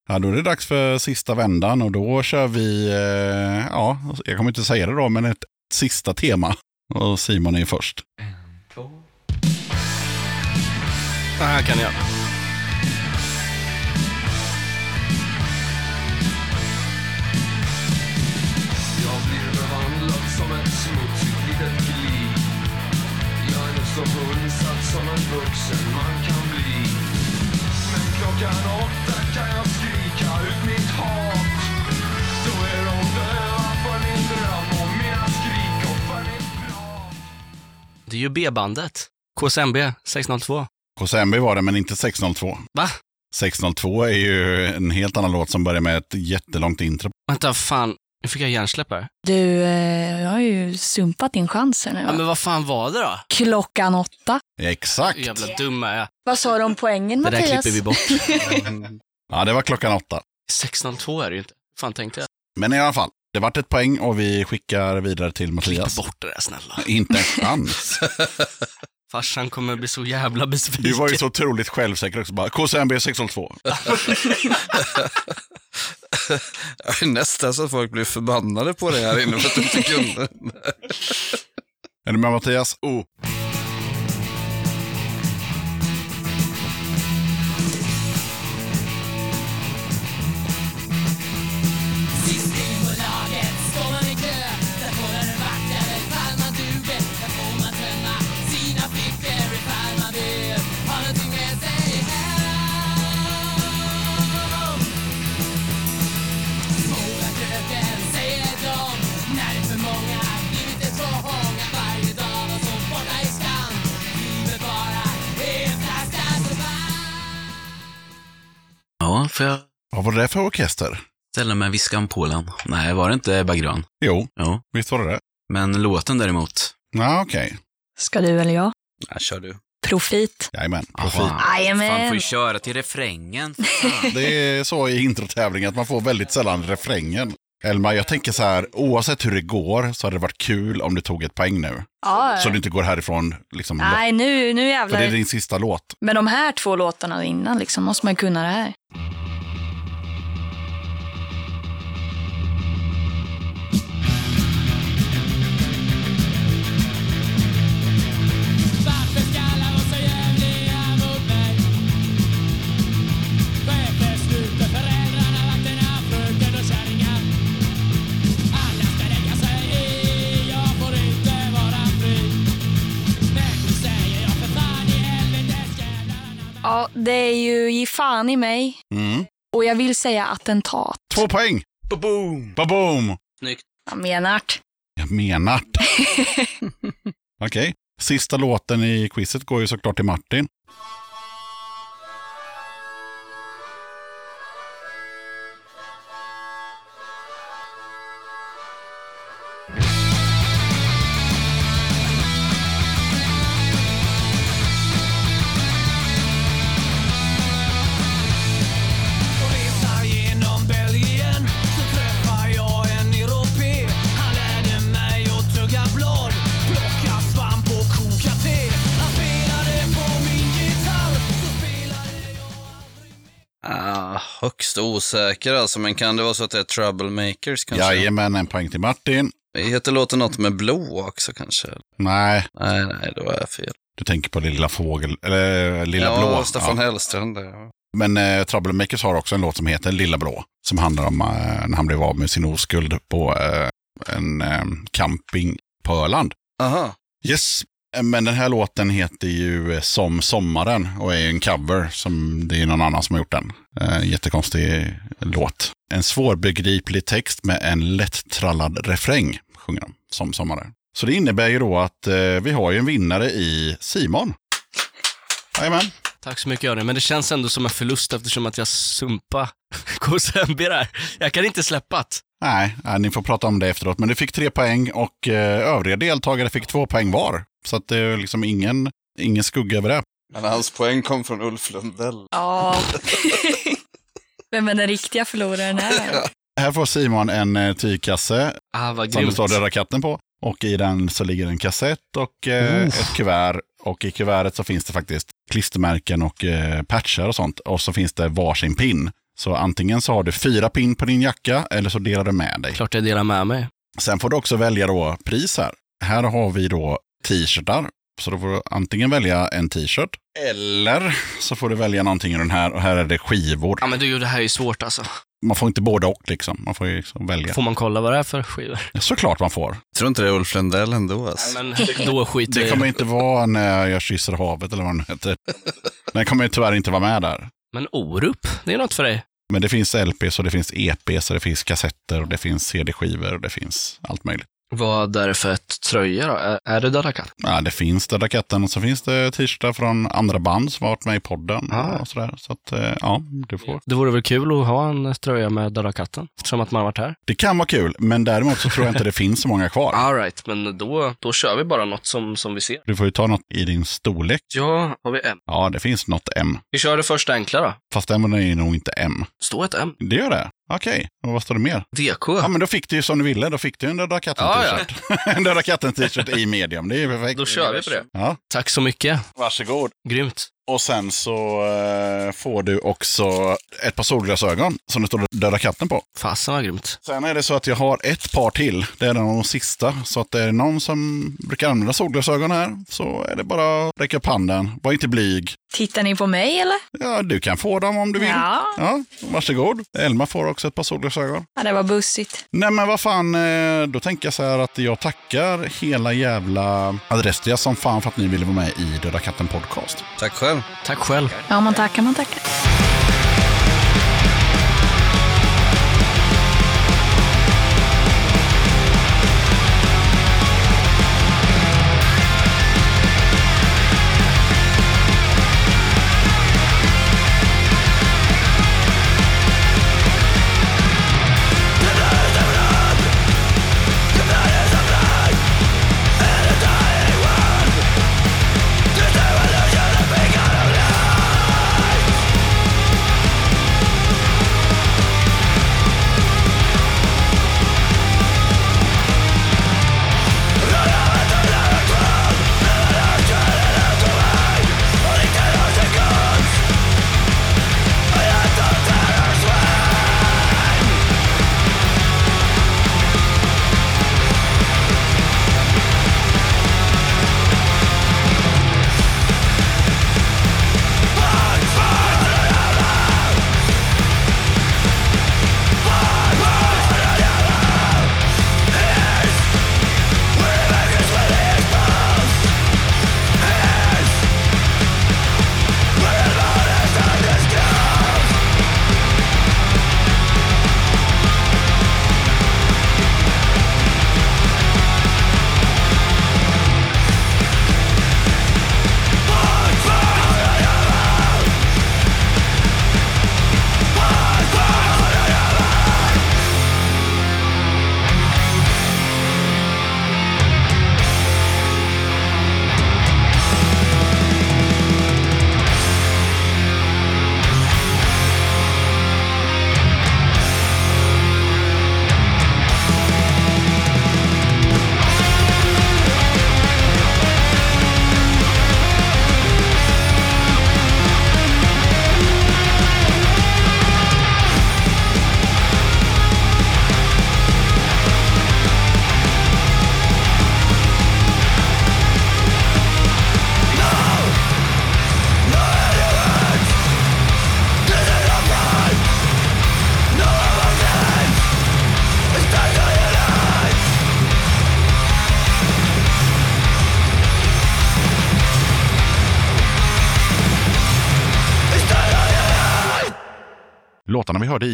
Ja, då är det dags för sista vändan och då kör vi, eh, ja, jag kommer inte säga det då, men ett sista tema. Och Simon är först. Det här kan. Jag Är ju B-bandet. KSMB 602. KCMB var det, men inte 602. Va? 602 är ju en helt annan låt som börjar med ett jättelångt intro. Vänta, fan. Nu fick jag hjärnsläpp här. Du, eh, jag har ju sumpat din chans här nu. Ja, va? men vad fan var det då? Klockan åtta. Exakt. Jävla dum är jag. Vad sa du om poängen, Det där Mattias? klipper vi bort. Ja, det var klockan åtta. 602 är det ju inte. fan tänkte jag. Men i alla fall, det vart ett poäng och vi skickar vidare till Klipp Mattias. bort det där snälla. Inte en chans. Farsan kommer bli så jävla besviken. Du var ju så otroligt självsäker också. Bara, KCMB 602. Nästan så att folk blir förbannade på det här inne för att du inte kunde. Är du med Mattias? Oh. Får jag Vad var det där för orkester? ställa mig vid skampolen? Nej, var det inte Ebba Grön? Jo, Jo. visst var det det? Men låten däremot. Ja, okej. Ska du eller jag? Nej, kör du. Profit. Jajamän, profit. Aha. Fan, Jajamän. får ju köra till refrängen. för fan. Det är så i introtävling att man får väldigt sällan refrängen. Elmar, jag tänker så här, oavsett hur det går så hade det varit kul om du tog ett poäng nu. Ja. Så du inte går härifrån liksom. Nej, nu, nu För det är din sista låt. Med de här två låtarna innan liksom, måste man kunna det här. Ja, det är ju ge fan i mig. Mm. Och jag vill säga attentat. Två poäng! Boom! Ba-boom! Snyggt. Jag menar det. Jag menar Okej. Sista låten i quizet går ju såklart till Martin. Högst osäker alltså, men kan det vara så att det är Troublemakers kanske? Jajamän, en poäng till Martin. Heter låten något med blå också kanske? Nej, Nej, nej, då är jag fel. du tänker på Lilla Fågel, eller Lilla ja, Blå. Staffan Ja. Hellstrand. där, Ja. Men eh, Troublemakers har också en låt som heter Lilla Blå. Som handlar om eh, när han blev av med sin oskuld på eh, en eh, camping på Öland. Aha. Yes, Eh, men den här låten heter ju eh, Som sommaren och är en cover. som Det är någon annan som har gjort den. En jättekonstig låt. En svårbegriplig text med en lätt-trallad refräng, sjunger de, Som sommaren. Så det innebär ju då att eh, vi har ju en vinnare i Simon. Jajamän. Tack så mycket Jörgen, men det känns ändå som en förlust eftersom att jag sumpa KSMB där. Jag kan inte släppa det. Nej, nej, ni får prata om det efteråt. Men du fick tre poäng och eh, övriga deltagare fick två poäng var. Så att det är liksom ingen, ingen skugga över det. Men hans poäng kom från Ulf Lundell. Ja. Vem är den riktiga förloraren här? Här får Simon en eh, tygkasse Ah, vad som det står Döda katten på. Och i den så ligger en kassett och eh, ett kuvert. Och i kuvertet så finns det faktiskt klistermärken och eh, patchar och sånt. Och så finns det varsin pin. Så antingen så har du fyra pin på din jacka eller så delar du med dig. Klart jag delar med mig. Sen får du också välja då pris här. Här har vi då t-shirtar. Så då får du antingen välja en t-shirt eller så får du välja någonting i den här och här är det skivor. Ja men du, det här är ju svårt alltså. Man får inte både och liksom. Man får ju liksom välja. Får man kolla vad det är för skivor? Såklart man får. Jag tror inte det är Ulf Lundell ändå. Alltså. Men då skiter Det kommer inte vara när jag kysser havet eller vad den heter. Den kommer ju tyvärr inte vara med där. Men Orup, det är något för dig. Men det finns LPs och det finns EPs och det finns kassetter och det finns CD-skivor och det finns allt möjligt. Vad är det för ett tröja då? Är, är det Döda katt? Ja, det finns Döda katten och så finns det t-shirtar från andra band som har varit med i podden. Ah. Och sådär. Så att, eh, ja, du får. Det vore väl kul att ha en tröja med Döda katten, eftersom att man har varit här. Det kan vara kul, men däremot så tror jag inte det finns så många kvar. All right, men då, då kör vi bara något som, som vi ser. Du får ju ta något i din storlek. Ja, har vi M. Ja, det finns något M. Vi kör det första enkla då. Fast den är nog inte M. Står ett M. Det gör det? Okej, och vad står det mer? DK. Ja, men då fick du ju som du ville. Då fick du en Döda katten Ja, ja. t-shirt. en Döda katten t-shirt i medium. Det är ju perfekt. Då kör vi på det. Ja, Tack så mycket. varsågod. Grymt. Och sen så eh, får du också ett par solglasögon som det står Döda katten på. Fasen vad grymt. Sen är det så att jag har ett par till. Det är de sista. Så att det är någon som brukar använda solglasögon här så är det bara att räcka upp handen. Var inte blyg. Tittar ni på mig eller? Ja, du kan få dem om du vill. Ja. ja varsågod. Elma får också ett par solglasögon. Ja, det var bussigt. Nej men vad fan, eh, då tänker jag så här att jag tackar hela jävla Adrestia som fan för att ni ville vara med i Döda katten podcast. Tack själv. Tack själv. Ja, man tackar, man tackar.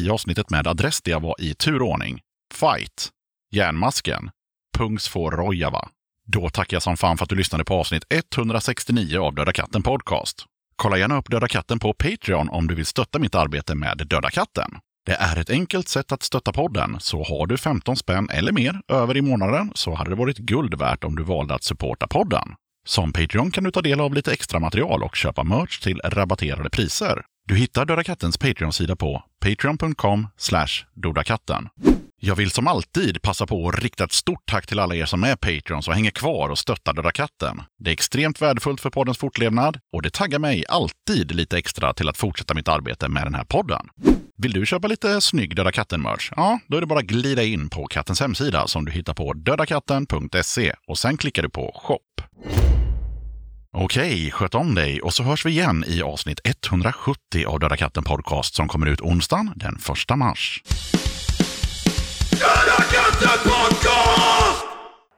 I avsnittet med Adrestia var i turordning Fight, Järnmasken, Pungs får Rojava. Då tackar jag som fan för att du lyssnade på avsnitt 169 av Döda katten Podcast. Kolla gärna upp Döda katten på Patreon om du vill stötta mitt arbete med Döda katten. Det är ett enkelt sätt att stötta podden, så har du 15 spänn eller mer över i månaden så hade det varit guld värt om du valde att supporta podden. Som Patreon kan du ta del av lite extra material och köpa merch till rabatterade priser. Du hittar Döda kattens Patreon-sida på patreon.com dodakatten. Jag vill som alltid passa på att rikta ett stort tack till alla er som är Patreons och hänger kvar och stöttar Döda katten. Det är extremt värdefullt för poddens fortlevnad och det taggar mig alltid lite extra till att fortsätta mitt arbete med den här podden. Vill du köpa lite snygg Döda katten-merch? Ja, då är det bara att glida in på kattens hemsida som du hittar på dödakatten.se och sen klickar du på shop. Okej, sköt om dig och så hörs vi igen i avsnitt 170 av Döda katten Podcast som kommer ut onsdagen den 1 mars. Döda katten